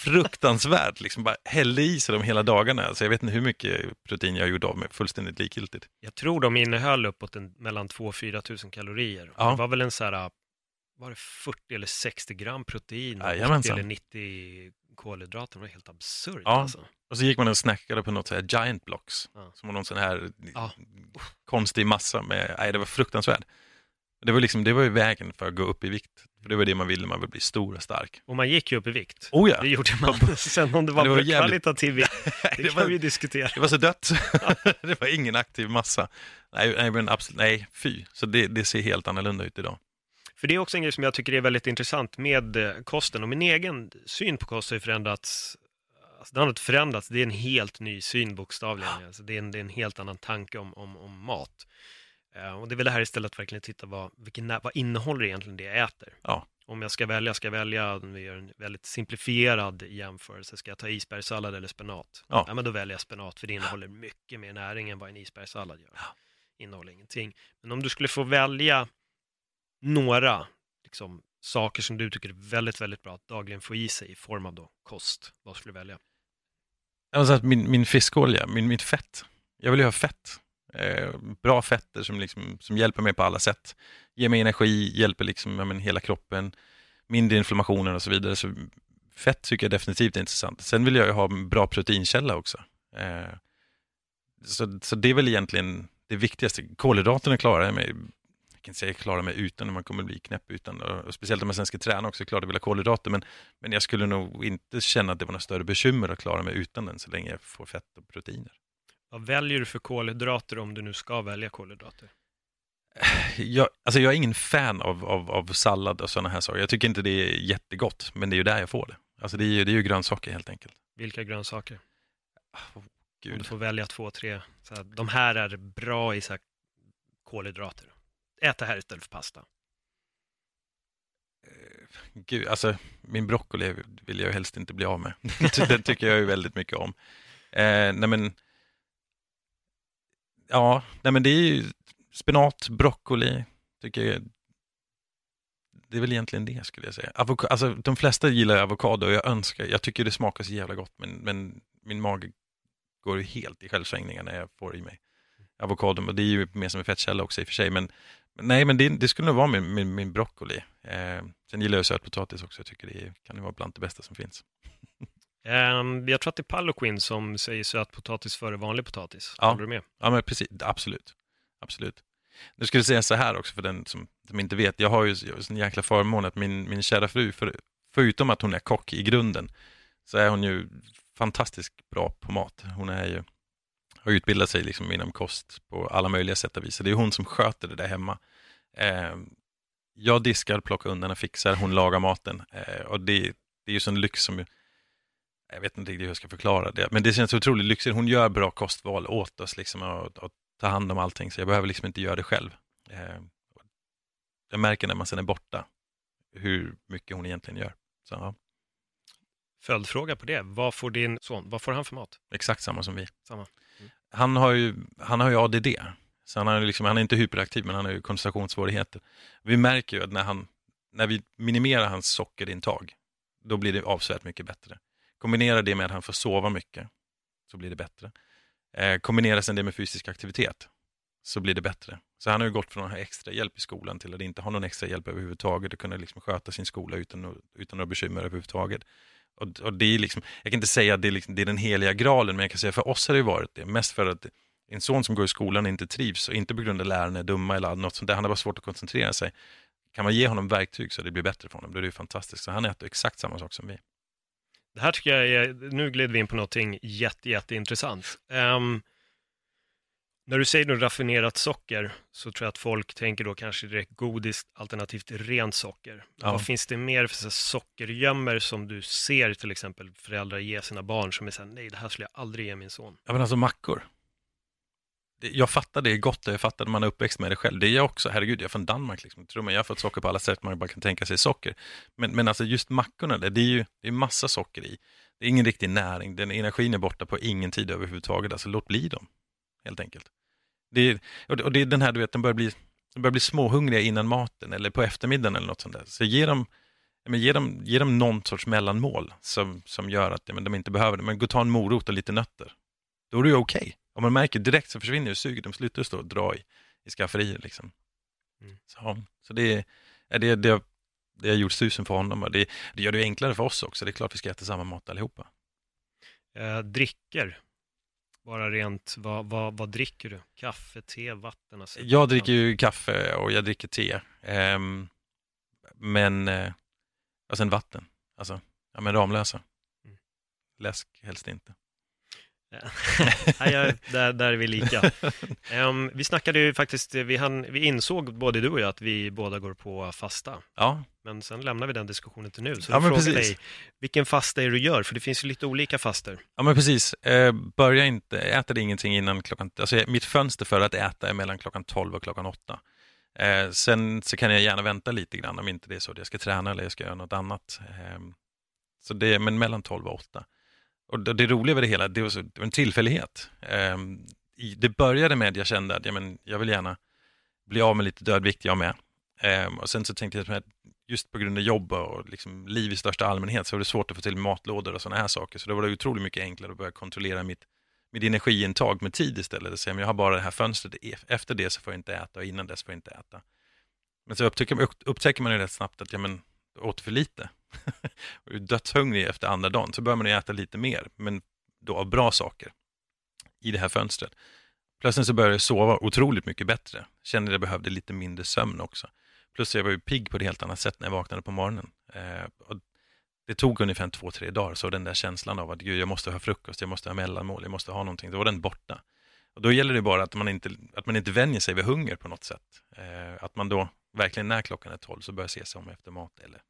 fruktansvärt, liksom bara hällde i sig dem hela dagarna. Alltså jag vet inte hur mycket protein jag gjorde av med, fullständigt likgiltigt. Jag tror de innehöll uppåt en, mellan 2 och 4 tusen kalorier. Ja. Det var väl en så här, var det 40 eller 60 gram protein och 80 Jajamensan. eller 90 kolhydrater. Det var helt absurt Ja. alltså. Och så gick man och snackade på något så här giant blocks, Ja. som var någon sån här Ja. konstig massa med, nej det var fruktansvärt. Det var, liksom, det var ju vägen för att gå upp i vikt. För det var det man ville, man ville bli stor och stark. Och man gick ju upp i vikt. Oh ja, Det gjorde man. Sen om det var, Det var jävligt- kvalitativ vikt, det, det kan var- vi diskutera. det var så dött. det var ingen aktiv massa. Nej, nej men absolut, nej, fy. Så det, det ser helt annorlunda ut idag. För det är också en grej som jag tycker är väldigt intressant med eh, kosten och min egen syn på kost har ju förändrats. Alltså den har inte förändrats, det är en helt ny syn bokstavligen. Alltså det, är en, det är en helt annan tanke om, om, om mat. Eh, och det är väl det här istället att verkligen titta vad, vilken, vad innehåller egentligen det jag äter. Ja. Om jag ska välja, ska jag välja, om vi gör en väldigt simplifierad jämförelse, ska jag ta isbergssallad eller spenat? Ja. men då väljer jag spenat för det innehåller mycket mer näring än vad en isbergssallad gör. Innehåller ingenting. Men om du skulle få välja några liksom, saker som du tycker är väldigt, väldigt bra att dagligen få i sig i form av då kost, vad skulle du välja? Alltså att min, min fiskolja, min, mitt fett, Jag vill ju ha fett. Eh, bra fetter som, liksom, som hjälper mig på alla sätt. Ger mig energi, hjälper liksom, ja, men, hela kroppen, mindre inflammationer och så vidare. Så fett tycker jag definitivt är intressant. Sen vill jag ju ha en bra proteinkälla också. Eh, så, så det är väl egentligen det viktigaste. Kolhydraterna klarar jag mig jag kan inte säga klara mig utan, när man kommer bli knäpp utan. Och speciellt om man sen ska träna också, klart jag vill ha kolhydrater. Men, men jag skulle nog inte känna att det var något större bekymmer att klara mig utan den så länge jag får fett och proteiner. Vad väljer du för kolhydrater om du nu ska välja kolhydrater? Jag, alltså jag är ingen fan av, av, av sallad och sådana här saker. Jag tycker inte det är jättegott, men det är ju där jag får det. Alltså det är ju, det är ju grönsaker helt enkelt. Vilka grönsaker? Oh, Om du får välja två, tre. Så här, de här är bra i så här, kolhydrater. Ät det här istället för pasta. Gud, alltså min broccoli vill jag helst inte bli av med. Den tycker jag ju väldigt mycket om. Eh, nej men, ja, nej men det är ju spenat, broccoli, tycker jag. Det är väl egentligen det skulle jag säga. Avoka alltså, de flesta gillar avokado och jag önskar, jag tycker det smakar så jävla gott men, men min mage går ju helt i självsvängningar när jag får i mig avokado. Och det är ju mer som en fettkälla också i och för sig. Men, nej, men det, det skulle nog vara min, min, min broccoli. Eh, sen gillar jag sötpotatis också. Jag tycker det kan vara bland det bästa som finns. Um, jag tror att det är Palloquin som säger sötpotatis före vanlig potatis. Ja. Håller du med? Ja, men precis. Absolut. Absolut. Nu skulle jag säga så här också för den som, som inte vet. Jag har ju en jäkla förmån att min, min kära fru, för, förutom att hon är kock i grunden, så är hon ju fantastiskt bra på mat. Hon är ju, har utbildat sig liksom inom kost på alla möjliga sätt och vis. Så det är hon som sköter det där hemma. Eh, jag diskar, plockar undan och fixar, hon lagar maten. Eh, och det, det är ju sån lyx som, jag vet inte riktigt hur jag ska förklara det, men det känns otroligt lyxigt. Hon gör bra kostval åt oss liksom och, och tar hand om allting, så jag behöver liksom inte göra det själv. Eh, jag märker när man sen är borta hur mycket hon egentligen gör. Så, ja, Följdfråga på det. Vad får din son, vad får han för mat? exakt samma som vi. Samma. Han har ju, han har ju ADD, så han, har liksom, han är inte hyperaktiv, men han har ju koncentrationssvårigheter. Vi märker ju att när, han, när vi minimerar hans sockerintag, då blir det avsevärt mycket bättre. Kombinera det med att han får sova mycket, så blir det bättre. Eh, kombinera sen det med fysisk aktivitet, så blir det bättre. Så han har ju gått från att ha extra hjälp i skolan till att inte ha någon extra hjälp överhuvudtaget och kunna liksom sköta sin skola utan, utan några bekymmer överhuvudtaget. Och, och det är liksom, jag kan inte säga att det är, liksom, det är den heliga graalen, men jag kan säga för oss har det varit det. Mest för att en son som går i skolan inte trivs och inte på grund av lärarna är dumma eller något sånt där, han har bara svårt att koncentrera sig. Kan man ge honom verktyg så det blir bättre för honom, då är det ju fantastiskt. Så han äter exakt samma sak som vi. Det här tycker jag är, nu gled vi in på någonting jätte, jätteintressant. Ehm, när du säger då raffinerat socker så tror jag att folk tänker då kanske direkt godis alternativt rent socker. Ja. Vad finns det mer för sockergömmer som du ser till exempel föräldrar ge sina barn som är såhär, nej det här skulle jag aldrig ge min son. Ja men alltså mackor. Jag fattar det är gott, jag fattar att man är uppväxt med det själv. Det är jag också, herregud jag är från Danmark liksom. Tror man, jag har fått socker på alla sätt man bara kan tänka sig socker. Men, men alltså just mackorna, där, det är ju det är massa socker i. Det är ingen riktig näring, den energin är borta på ingen tid överhuvudtaget. Alltså låt bli dem, helt enkelt. Det är, och det, är den här, du vet, de börjar bli, de börjar bli småhungriga innan maten eller på eftermiddagen eller något sånt där. Så ge dem, men ge dem, ge dem någon sorts mellanmål som, som gör att ja, men de inte behöver det. Men gå och ta en morot och lite nötter. Då är det okej. okej. Om man märker direkt så försvinner ju suget, de slutar stå och dra i, i skafferier. Liksom. Mm. Så, så det, är- det, det, det har gjort susen för honom och det, det gör det enklare för oss också. Det är klart vi ska äta samma mat allihopa. Eh, dricker, bara rent, vad, vad, vad dricker du? Kaffe, te, vatten? Alltså, Jag dricker ju kaffe och jag dricker te. Ehm, men, eh, och sen vatten. Alltså, ja men Ramlösa. Mm. Läsk helst inte. Nej, jag, där, där är vi lika. Ehm, vi snackade ju faktiskt, vi, hann, vi insåg både du och jag att vi båda går på fasta. Ja, Men sen lämnar vi den diskussionen till nu. Så Ja, men frågar precis. dig, vilken fasta är du gör? För det finns ju lite olika faster. ja men precis. Eh, börja inte, äta det ingenting innan klockan, alltså mitt fönster för att äta är mellan klockan 12 och klockan 8. Eh, sen så kan jag gärna vänta lite grann om inte det är så att jag ska träna eller jag ska göra något annat. Eh, så det men mellan 12 och 8. Och det, det roliga med det hela, det var, så, det var en tillfällighet. Eh, det började med att jag kände att ja, men jag vill gärna bli av med lite dödvikt jag med. Eh, och sen så tänkte jag att just på grund av jobb och liksom liv i största allmänhet så var det svårt att få till matlådor och sådana här saker. Så då var det otroligt mycket enklare att börja kontrollera mitt, mitt energiintag med tid istället. Så jag har bara det här fönstret, e, efter det så får jag inte äta och innan dess får jag inte äta. Men så upptäcker, upptäcker man ju rätt snabbt att ja, men, jag åt för lite. och är dödshungrig efter andra dagen så börjar man ju äta lite mer, men då av bra saker i det här fönstret. Plötsligt så började jag sova otroligt mycket bättre. Kände att jag behövde lite mindre sömn också. Plus jag var ju pigg på ett helt annat sätt när jag vaknade på morgonen. Eh, och det tog ungefär två, tre dagar, så den där känslan av att gud, jag måste ha frukost, jag måste ha mellanmål, jag måste ha någonting, då var den borta. Och då gäller det bara att man inte, att man inte vänjer sig vid hunger på något sätt. Eh, att man då verkligen när klockan är tolv så börjar se sig om efter mat eller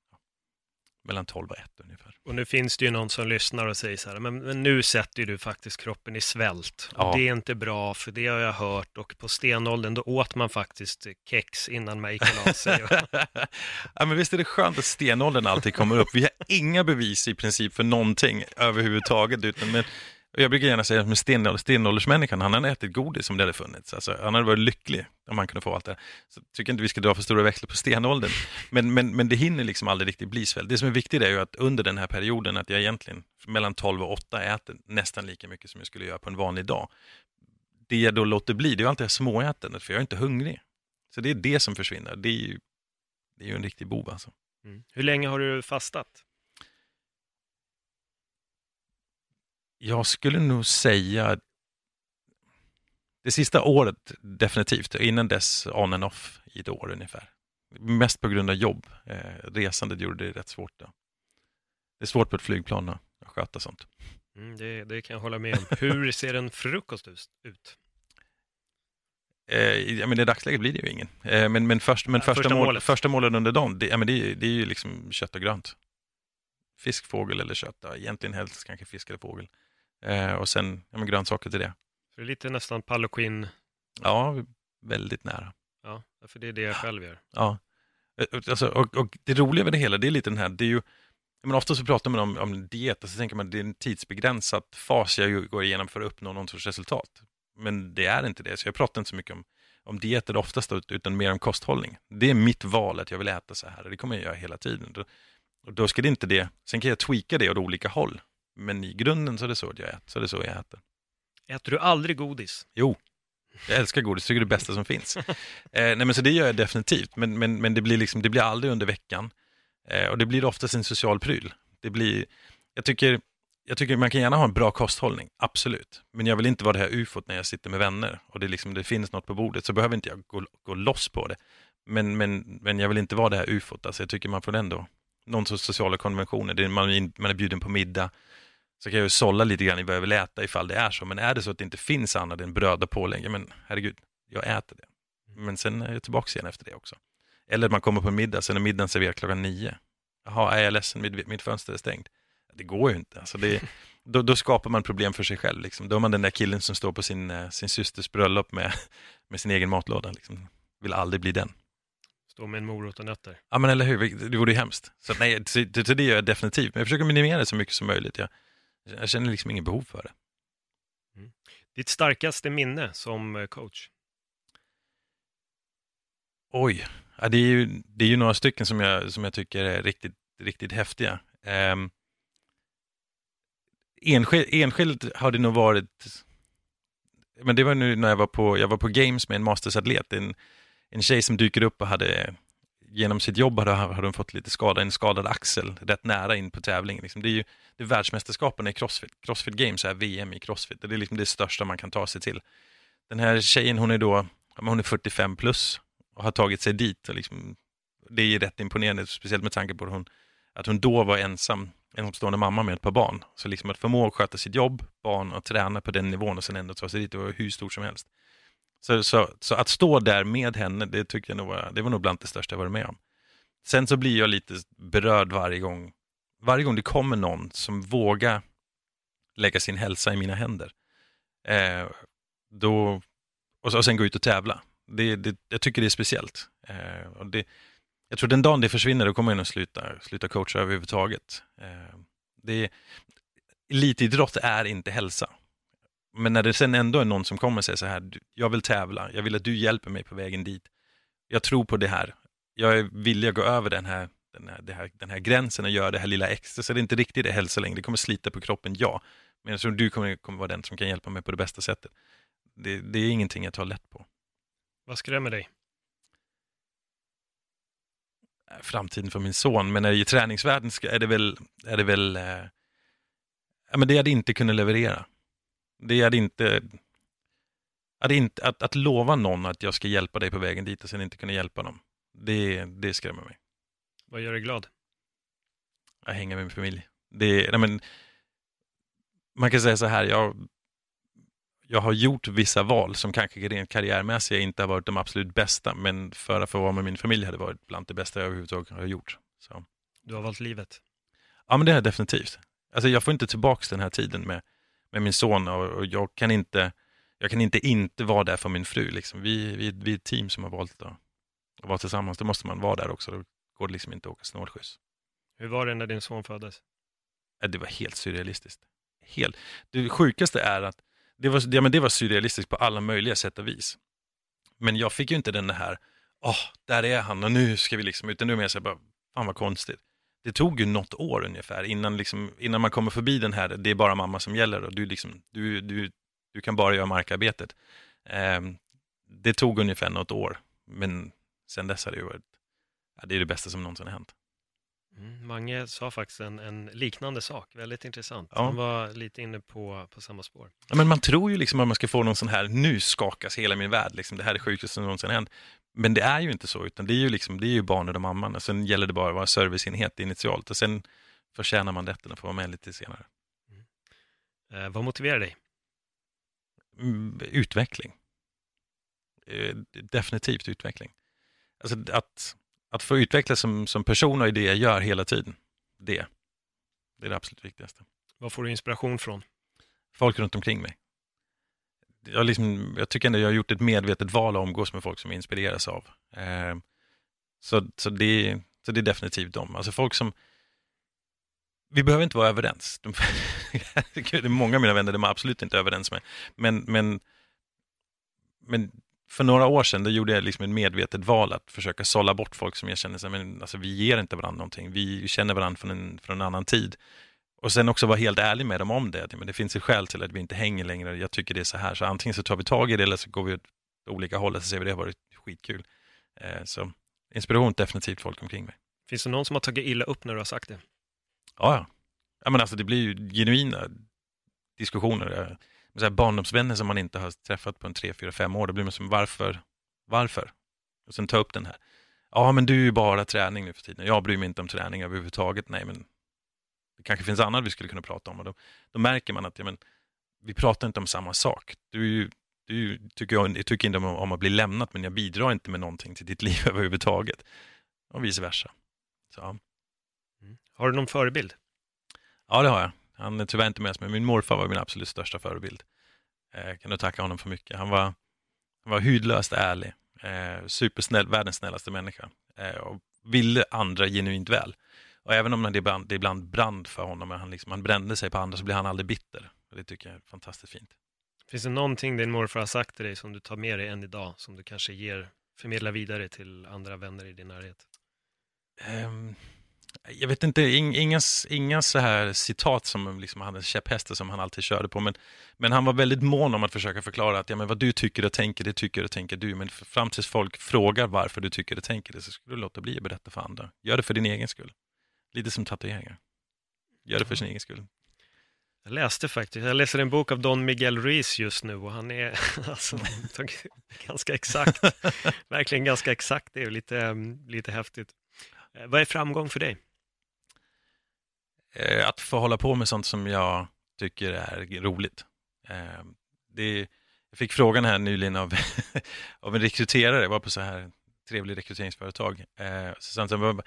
mellan 12 och 1 ungefär. Och nu finns det ju någon som lyssnar och säger så här, men, men nu sätter du faktiskt kroppen i svält. Ja. Det är inte bra, för det har jag hört. Och på stenåldern, då åt man faktiskt kex innan man gick och la sig. ja, men visst är det skönt att stenåldern alltid kommer upp. Vi har inga bevis i princip för någonting överhuvudtaget. Utan, men, jag brukar gärna säga att stenåldersmänniskan, han hade ätit godis om det hade funnits. Alltså, han hade varit lycklig om han kunde få allt det. Så jag tycker inte vi ska dra för stora växlar på stenåldern. Men, men, men det hinner liksom aldrig riktigt bli svält. Det som är viktigt är ju att under den här perioden, att jag egentligen mellan 12 och 8 äter nästan lika mycket som jag skulle göra på en vanlig dag. Det jag då låter bli, det är ju alltid småätandet, för jag är inte hungrig. Så det är det som försvinner. Det är ju, det är ju en riktig bov alltså. Mm. Hur länge har du fastat? Jag skulle nog säga det sista året definitivt, innan dess on and off i ett år ungefär. Mest på grund av jobb. Eh, resandet gjorde det rätt svårt. Då. Det är svårt på ett flygplan att sköta sånt. Mm, det, det kan jag hålla med om. Hur ser en frukost ut? Eh, ja, men I dagsläget blir det ju ingen. Eh, men men, först, men Ja, första, första mål, målet. första målen under dagen, det, ja, men det, är- det är ju liksom kött och grönt. Fisk, fågel eller kött. Ja, egentligen helst kanske fisk eller fågel. Eh, och sen ja, men grönsaker till det. Så det är lite nästan paloquin, Ja, väldigt nära. ja, för det är det jag själv gör. Ja. Eh, Alltså, och, och det roliga med det hela, det är lite den här, det är ju, men ofta så pratar man om, om diet och så tänker man att det är en tidsbegränsad fas jag går igenom för att uppnå någon sorts resultat. Men det är inte det, så jag pratar inte så mycket om, om dieter oftast, utan mer om kosthållning. Det är mitt val att jag vill äta så här, det kommer jag göra hela tiden. Och då ska det inte det, sen kan jag tweaka det åt olika håll, men i grunden så är det så jag äter, så är det så jag äter. Äter du aldrig godis? Jo, jag älskar godis, tycker det är det bästa som finns. Eh, nej, men så det gör jag definitivt, men, men, men det, blir liksom, det blir aldrig under veckan. Eh, och det blir oftast en social pryl. Det blir, jag, tycker, jag tycker man kan gärna ha en bra kosthållning, absolut. Men jag vill inte vara det här ufot när jag sitter med vänner och det, liksom, det finns något på bordet, så behöver inte jag gå, gå loss på det. Men, men, men jag vill inte vara det här ufot, alltså jag tycker man får ändå någon sorts sociala konventioner. Det är, man, man är bjuden på middag, så kan jag ju sålla lite grann i vad jag vill äta ifall det är så. Men är det så att det inte finns annat än bröd och pålägg, men herregud, jag äter det. Men sen är jag tillbaka igen efter det också. Eller att man kommer på en middag, sen är middagen serverad klockan nio. Jaha, är jag ledsen, mitt, mitt fönster är stängt. Det går ju inte. Alltså det, då, då skapar man problem för sig själv. Liksom. Då är man den där killen som står på sin, eh, sin systers bröllop med, med sin egen matlåda. Liksom. Vill aldrig bli den. Stå med en morot och nötter. Ja men eller hur, det vore ju hemskt. Så nej, det, det, det gör jag definitivt. Men jag försöker minimera det så mycket som möjligt. Jag, jag känner liksom ingen behov för det. Ditt starkaste minne som eh, coach? Oj, ja, det, är ju, det är ju några stycken som jag, som jag tycker är riktigt, riktigt häftiga. Um, enskild, enskilt har det nog varit, men det var nu när jag var på, jag var på Games med en mastersatlet, en, en tjej som dyker upp och hade genom sitt jobb hade, hade hon fått lite skada, en skadad axel rätt nära in på tävlingen. Liksom. Det är ju det är världsmästerskapen i Crossfit. Crossfit Games är VM i Crossfit. Det är liksom det största man kan ta sig till. Den här tjejen, hon är då, hon är 45 plus och har tagit sig dit. Och liksom, det är rätt imponerande, speciellt med tanke på att hon, att hon då var ensam, ensamstående mamma med ett par barn. Så liksom att förmå att sköta sitt jobb, barn och träna på den nivån och sen ändå ta sig dit, det var hur stort som helst. Så, så, så att stå där med henne, det tycker jag nog var, det var nog bland det största jag varit med om. Sen så blir jag lite berörd varje gång, varje gång det kommer någon som vågar lägga sin hälsa i mina händer. Eh, då, och, och sen gå ut och tävla. Det, det, jag tycker det är speciellt. Eh, och det, jag tror den dagen det försvinner, då kommer jag nog sluta, sluta coacha överhuvudtaget. Eh, det, elitidrott är inte hälsa. Men när det sen ändå är någon som kommer och säger så här, "Du, jag vill tävla, jag vill att du hjälper mig på vägen dit. Jag tror på det här. Jag är villig att gå över den här, den här, här, den här gränsen och göra det här lilla extra. Så det är inte riktigt det längre. Det kommer slita på kroppen, ja. Men jag tror du kommer, kommer vara den som kan hjälpa mig på det bästa sättet. Det, det är ingenting jag tar lätt på. Vad skrämmer dig? Eh, Framtiden för min son, men i träningsvärlden är det väl, är det väl eh, ja, men det hade inte kunnat leverera. Det hade inte, hade inte att, att lova någon att jag ska hjälpa dig på vägen dit och sen inte kunna hjälpa dem. Det, det skrämmer mig. Vad gör dig glad? Jag hänger med min familj. Det, nej men, man kan säga så här, jag, jag har gjort vissa val som kanske rent karriärmässiga inte har varit de absolut bästa, men för att få vara med min familj hade varit bland det bästa jag överhuvudtaget har gjort. Så. Du har valt livet. Ja, men det har jag definitivt. Alltså, jag får inte tillbaka den här tiden med, med min son och, jag kan inte jag kan inte inte vara där för min fru. Liksom. Vi, vi, vi är ett team som har valt att, att vara tillsammans. Då måste man vara där också. Då går det liksom inte att åka snålskjuts. Hur var det när din son föddes? Ja, Det var helt surrealistiskt. Helt. Det sjukaste är att det var, ja, men det var surrealistiskt på alla möjliga sätt och vis. Men jag fick ju inte den här, åh, där är han och nu ska vi liksom, utan nu är jag så här bara, fan vad konstigt. Det tog ju något år ungefär innan, liksom, innan man kommer förbi den här, det är bara mamma som gäller och du, liksom, du, du, du kan bara göra markarbetet. Eh, det tog ungefär något år, men sen dess har det ju varit, ja, det är det bästa som någonsin har hänt. Mm, Mange sa faktiskt en, en liknande sak, väldigt intressant. Ja. Han var lite inne på, på samma spår. Ja, men man tror ju liksom att man ska få någon sån här, nu skakas hela min värld, liksom, det här är sjukaste som någonsin hänt. Men det är ju inte så, utan det är ju, liksom, det är ju barnet och mamman. Och sen gäller det bara att vara serviceenhet initialt och sen förtjänar man rätten att få vara med lite senare. Eh, vad motiverar dig? Mm, utveckling. Eh, definitivt utveckling. Alltså att, att få utvecklas som, som person och i det jag gör hela tiden, det, det är det absolut viktigaste. Vad får du inspiration från? folk runt omkring mig. Jag, liksom, jag tycker ändå jag har gjort ett medvetet val att umgås med folk som jag inspireras av. Eh, så, så, det, så det är definitivt dem. Alltså folk som... Vi behöver inte vara överens. De, det är många av mina vänner de är absolut inte överens med. Men, men, men för några år sedan då gjorde jag liksom ett medvetet val att försöka sålla bort folk som jag så här, men, alltså, vi ger inte varandra någonting. Vi känner varandra från en, från en annan tid. Och sen också vara helt ärlig med dem om det. Men det finns ett skäl till att vi inte hänger längre. Jag tycker det är så här. Så antingen så tar vi tag i det eller så går vi åt olika håll och så ser vi det har varit skitkul. Eh, så inspiration definitivt folk omkring mig. Finns det någon som har tagit illa upp när du har sagt det? Ja, ja. ja men alltså, det blir ju genuina diskussioner. Så här, barndomsvänner som man inte har träffat på en tre, fyra, fem år. Då blir man som varför? Varför? Och sen ta upp den här. Ja, men du är ju bara träning nu för tiden. Jag bryr mig inte om träning överhuvudtaget. Nej, men det kanske finns annat vi skulle kunna prata om. Och då, då märker man att ja, men, vi pratar inte om samma sak. Du, du tycker, jag, tycker inte om, om att bli lämnad, men jag bidrar inte med någonting till ditt liv överhuvudtaget. Och vice versa. Så, ja. Har du någon förebild? Ja, det har jag. Han är tyvärr inte med oss, men min morfar var min absolut största förebild. Eh, Jag kan nog tacka honom för mycket. Han var, han var hudlöst ärlig, eh, supersnäll, världens snällaste människa eh, och ville andra genuint väl. Och även om det ibland, det ibland brann för honom, han, liksom, han brände sig på andra, så blev han aldrig bitter. Och det tycker jag är fantastiskt fint. Finns det någonting din morfar har sagt till dig som du tar med dig än idag, som du kanske ger, förmedlar vidare till andra vänner i din närhet? Ehm, jag vet inte, ing- inga, inga så här citat som liksom hade käpphästar som han alltid körde på, men, men han var väldigt mån om att försöka förklara att ja, men vad du tycker och tänker, det tycker och tänker du, men fram tills folk frågar varför du tycker och tänker det, så ska du låta bli att berätta för andra. Gör det för din egen skull. Lite som tatueringar. Gör det för sin egen skull. Jag läste faktiskt, jag läser en bok av Don Miguel Ruiz just nu och han är alltså, ganska exakt, verkligen ganska exakt, det är lite, lite häftigt. Eh, Vad är framgång för dig? Eh, att få hålla på med sånt som jag tycker är roligt. Eh, det, jag fick frågan här nyligen av, av en rekryterare, jag var på så här trevlig rekryteringsföretag. Så sa han så här, "Vad-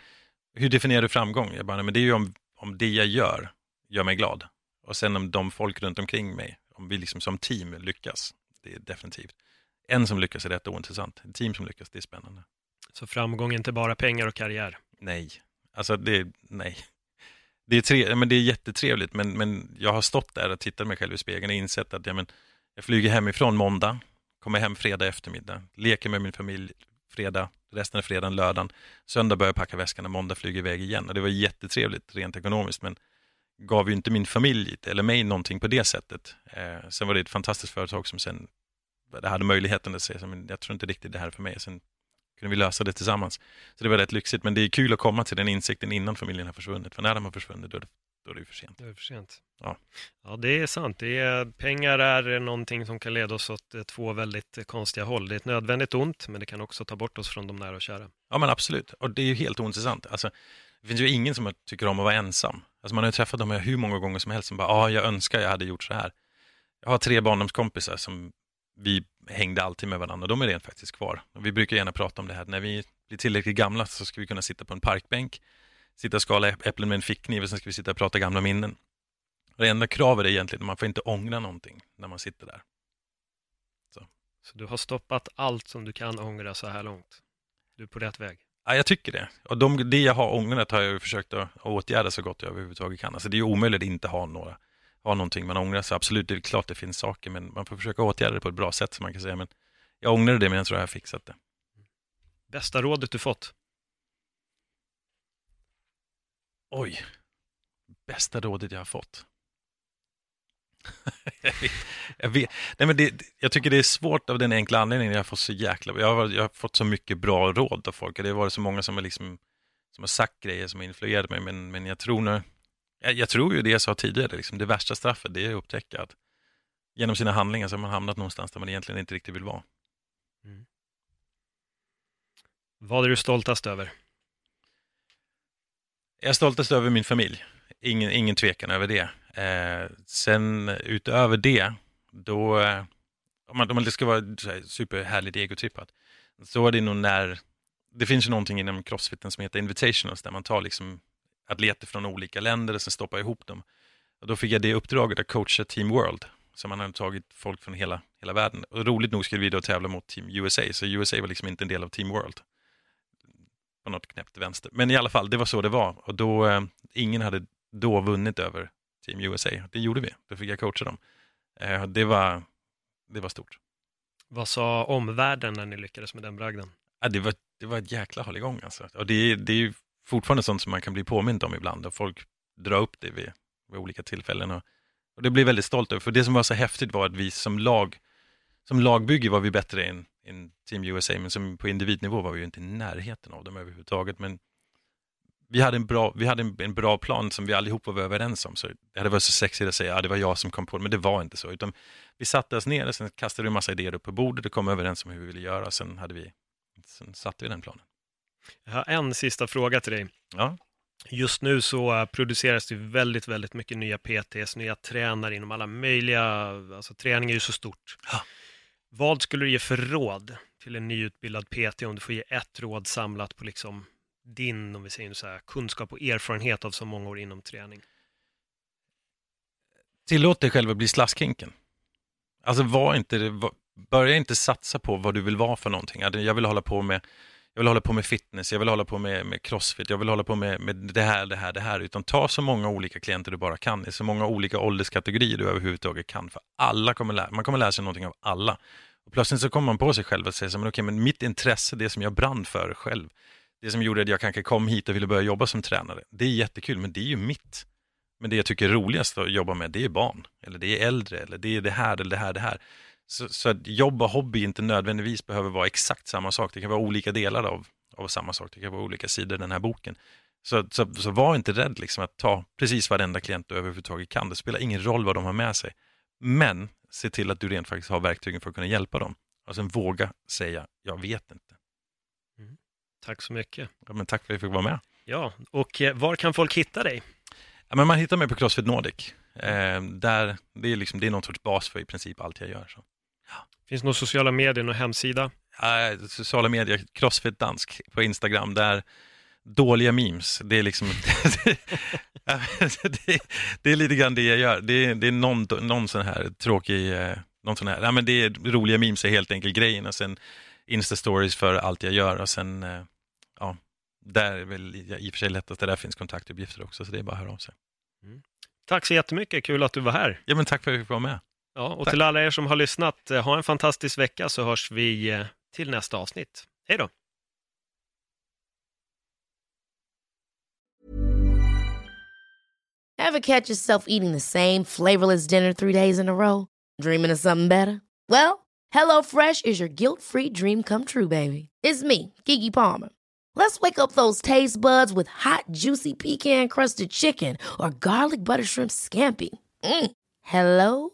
hur definierar du framgång? Jag bara, "Nej, men det är ju om, om det jag gör gör mig glad. Och sen om de folk runt omkring mig, om vi liksom som team lyckas, det är definitivt. En som lyckas är rätt ointressant. Ett team som lyckas, det är spännande. Så framgång är inte bara pengar och karriär. Nej, alltså det, nej. Det är, tre, men det är jättetrevligt, men, men jag har stått där och tittat mig själv i spegeln och insett att ja, men, jag flyger hemifrån måndag, kommer hem fredag eftermiddag, leker med min familj fredag, resten av fredagen, lördagen, söndag börjar jag packa väskan och måndag flyger iväg igen. Och det var jättetrevligt rent ekonomiskt, men gav ju inte min familj eller mig någonting på det sättet. Eh, sen var det ett fantastiskt företag som sen hade möjligheten att säga, men jag tror inte riktigt det här är för mig. Sen kunde vi lösa det tillsammans. Så det var rätt lyxigt, men det är kul att komma till den insikten innan familjen har försvunnit. För när de har försvunnit, då är det, då är det för sent. Det är för sent. Ja. ja, det är sant. Det är, pengar är någonting som kan leda oss åt eh, två väldigt eh, konstiga håll. Det är ett nödvändigt ont, men det kan också ta bort oss från de nära och kära. Ja, men absolut. Och det är ju helt ointressant. Alltså, det finns ju ingen som tycker om att vara ensam. Alltså, man har ju träffat dem hur många gånger som helst som bara, ja, ah, jag önskar jag hade gjort så här. Jag har tre barndomskompisar som vi hängde alltid med varandra de är rent faktiskt kvar. Vi brukar gärna prata om det här, när vi blir tillräckligt gamla så ska vi kunna sitta på en parkbänk, sitta och skala äpplen med en fickkniv och sen ska vi sitta och prata gamla minnen. Och det enda kravet är egentligen att man får inte ångra någonting när man sitter där. Så. så du har stoppat allt som du kan ångra så här långt? Du är på rätt väg? Ja, jag tycker det. Och de, det jag har ångrat har jag försökt att åtgärda så gott jag överhuvudtaget kan. Alltså det är omöjligt att inte ha några ha någonting man ångrar. Så absolut, det är klart det finns saker, men man får försöka åtgärda det på ett bra sätt, som man kan säga. Men jag ångrar det, men jag tror jag har fixat det. Bästa rådet du fått? Oj, bästa rådet jag har fått. jag, vet, Nej, men det, jag tycker det är svårt av den enkla anledningen. Jag, får så jäkla, jag, har, jag har fått så mycket bra råd av folk. Det har varit så många som har, liksom, som har sagt grejer som har influerat mig. Men, men jag tror nu, jag, jag, tror ju det jag sa tidigare, liksom, det värsta straffet det är att upptäcka att genom sina handlingar så har man hamnat någonstans där man egentligen inte riktigt vill vara. Mm. Vad är du stoltast över? Jag är stoltast över min familj. Ingen, ingen tvekan över det. Eh, sen utöver det, då, eh, om, man, om man ska vara superhärligt egotrippat, så är det nog när, det finns ju någonting inom crossfiten som heter invitationals, där man tar liksom atleter från olika länder och sen stoppar ihop dem. Och då fick jag det uppdraget att coacha Team World, så man hade tagit folk från hela, hela världen. Och roligt nog skulle vi då tävla mot Team USA, så USA var liksom inte en del av Team World. På något knäppt vänster. Men i alla fall, det var så det var. Och då, eh, ingen hade då vunnit över Team USA. Det gjorde vi, då fick jag coacha dem. Eh, det, var, det var stort. Vad sa omvärlden när ni lyckades med den bragden? Ja, det, var, det var ett jäkla hålligång alltså. Och det, det är ju fortfarande sånt som man kan bli påmind om ibland och folk drar upp det vid, vid olika tillfällen. Och, och det blir väldigt stolt över, för det som var så häftigt var att vi som lag, som lagbygge var vi bättre än, än Team USA, men som på individnivå var vi ju inte i närheten av dem överhuvudtaget. Men vi hade en bra, vi hade en, en bra plan som vi allihopa var överens om. Så det hade varit så sexigt att säga att ja, det var jag som kom på det, men det var inte så. Utan vi satte oss ner och sen kastade vi en massa idéer upp på bordet och kom överens om hur vi ville göra. Sen, hade vi, sen satte vi den planen. Jag har en sista fråga till dig. Ja. Just nu så eh, produceras det väldigt, väldigt mycket nya PTs, nya tränare inom alla möjliga, alltså träning är ju så stort. Ja. Vad skulle du ge för råd till en nyutbildad PT om du får ge ett råd samlat på liksom din, om vi säger så här, kunskap och erfarenhet av så många år inom träning? Tillåt dig själv att bli slaskhinken. Alltså var inte, börja inte satsa på vad du vill vara för någonting. Jag vill hålla på med jag vill hålla på med fitness, jag vill hålla på med, med crossfit, jag vill hålla på med, med det här, det här, det här. Utan ta så många olika klienter du bara kan, i så många olika ålderskategorier du överhuvudtaget kan. För alla kommer lära, man kommer lära sig någonting av alla. Och plötsligt så kommer man på sig själv och säger, men okej, men mitt intresse, det som jag brann för själv, det som gjorde att jag kanske kom hit och ville börja jobba som tränare, det är jättekul, men det är ju mitt. Men det jag tycker är roligast att jobba med, det är barn, eller det är äldre, eller det är det här, eller det här, det här. Så, så att jobb och hobby inte nödvändigtvis behöver vara exakt samma sak. Det kan vara olika delar av, av samma sak. Det kan vara olika sidor i den här boken. Så, så, så var inte rädd liksom att ta precis varenda klient du överhuvudtaget kan. Det spelar ingen roll vad de har med sig. Men se till att du rent faktiskt har verktygen för att kunna hjälpa dem. Och sen våga säga, jag vet inte. Mm. Tack så mycket. Ja, men tack för att jag fick vara med. Ja, och eh, var kan folk hitta dig? Ja, men man hittar mig på Crossfit Nordic. Eh, där, det, är liksom, det är någon sorts bas för i princip allt jag gör. Så. Finns det några sociala medier, någon hemsida? Uh, sociala medier, Crossfit Dansk på Instagram, där dåliga memes, det är liksom det, det, är lite grann det jag gör. Det är, det är någon, någon sån här tråkig, eh, någon sån här, ja, men det är roliga memes är helt enkelt grejen och sen Insta-stories för allt jag gör och sen, eh, ja, där är väl i och för sig lättast, där finns kontaktuppgifter också, så det är bara att höra av sig. Mm. Tack så jättemycket, kul att du var här. Ja, men tack för att jag fick vara med. Ja, och Tack. till alla er som har lyssnat, eh, ha en fantastisk vecka så hörs vi eh, till nästa avsnitt. Hej då! Ever catch yourself eating the same flavorless dinner three days in a row? Dreaming of something better? Well, HelloFresh is your guilt-free dream come true, baby. It's me, Kiki Palmer. Let's wake up those taste buds with hot, juicy pecan-crusted chicken or garlic butter shrimp scampi. Mm. Hello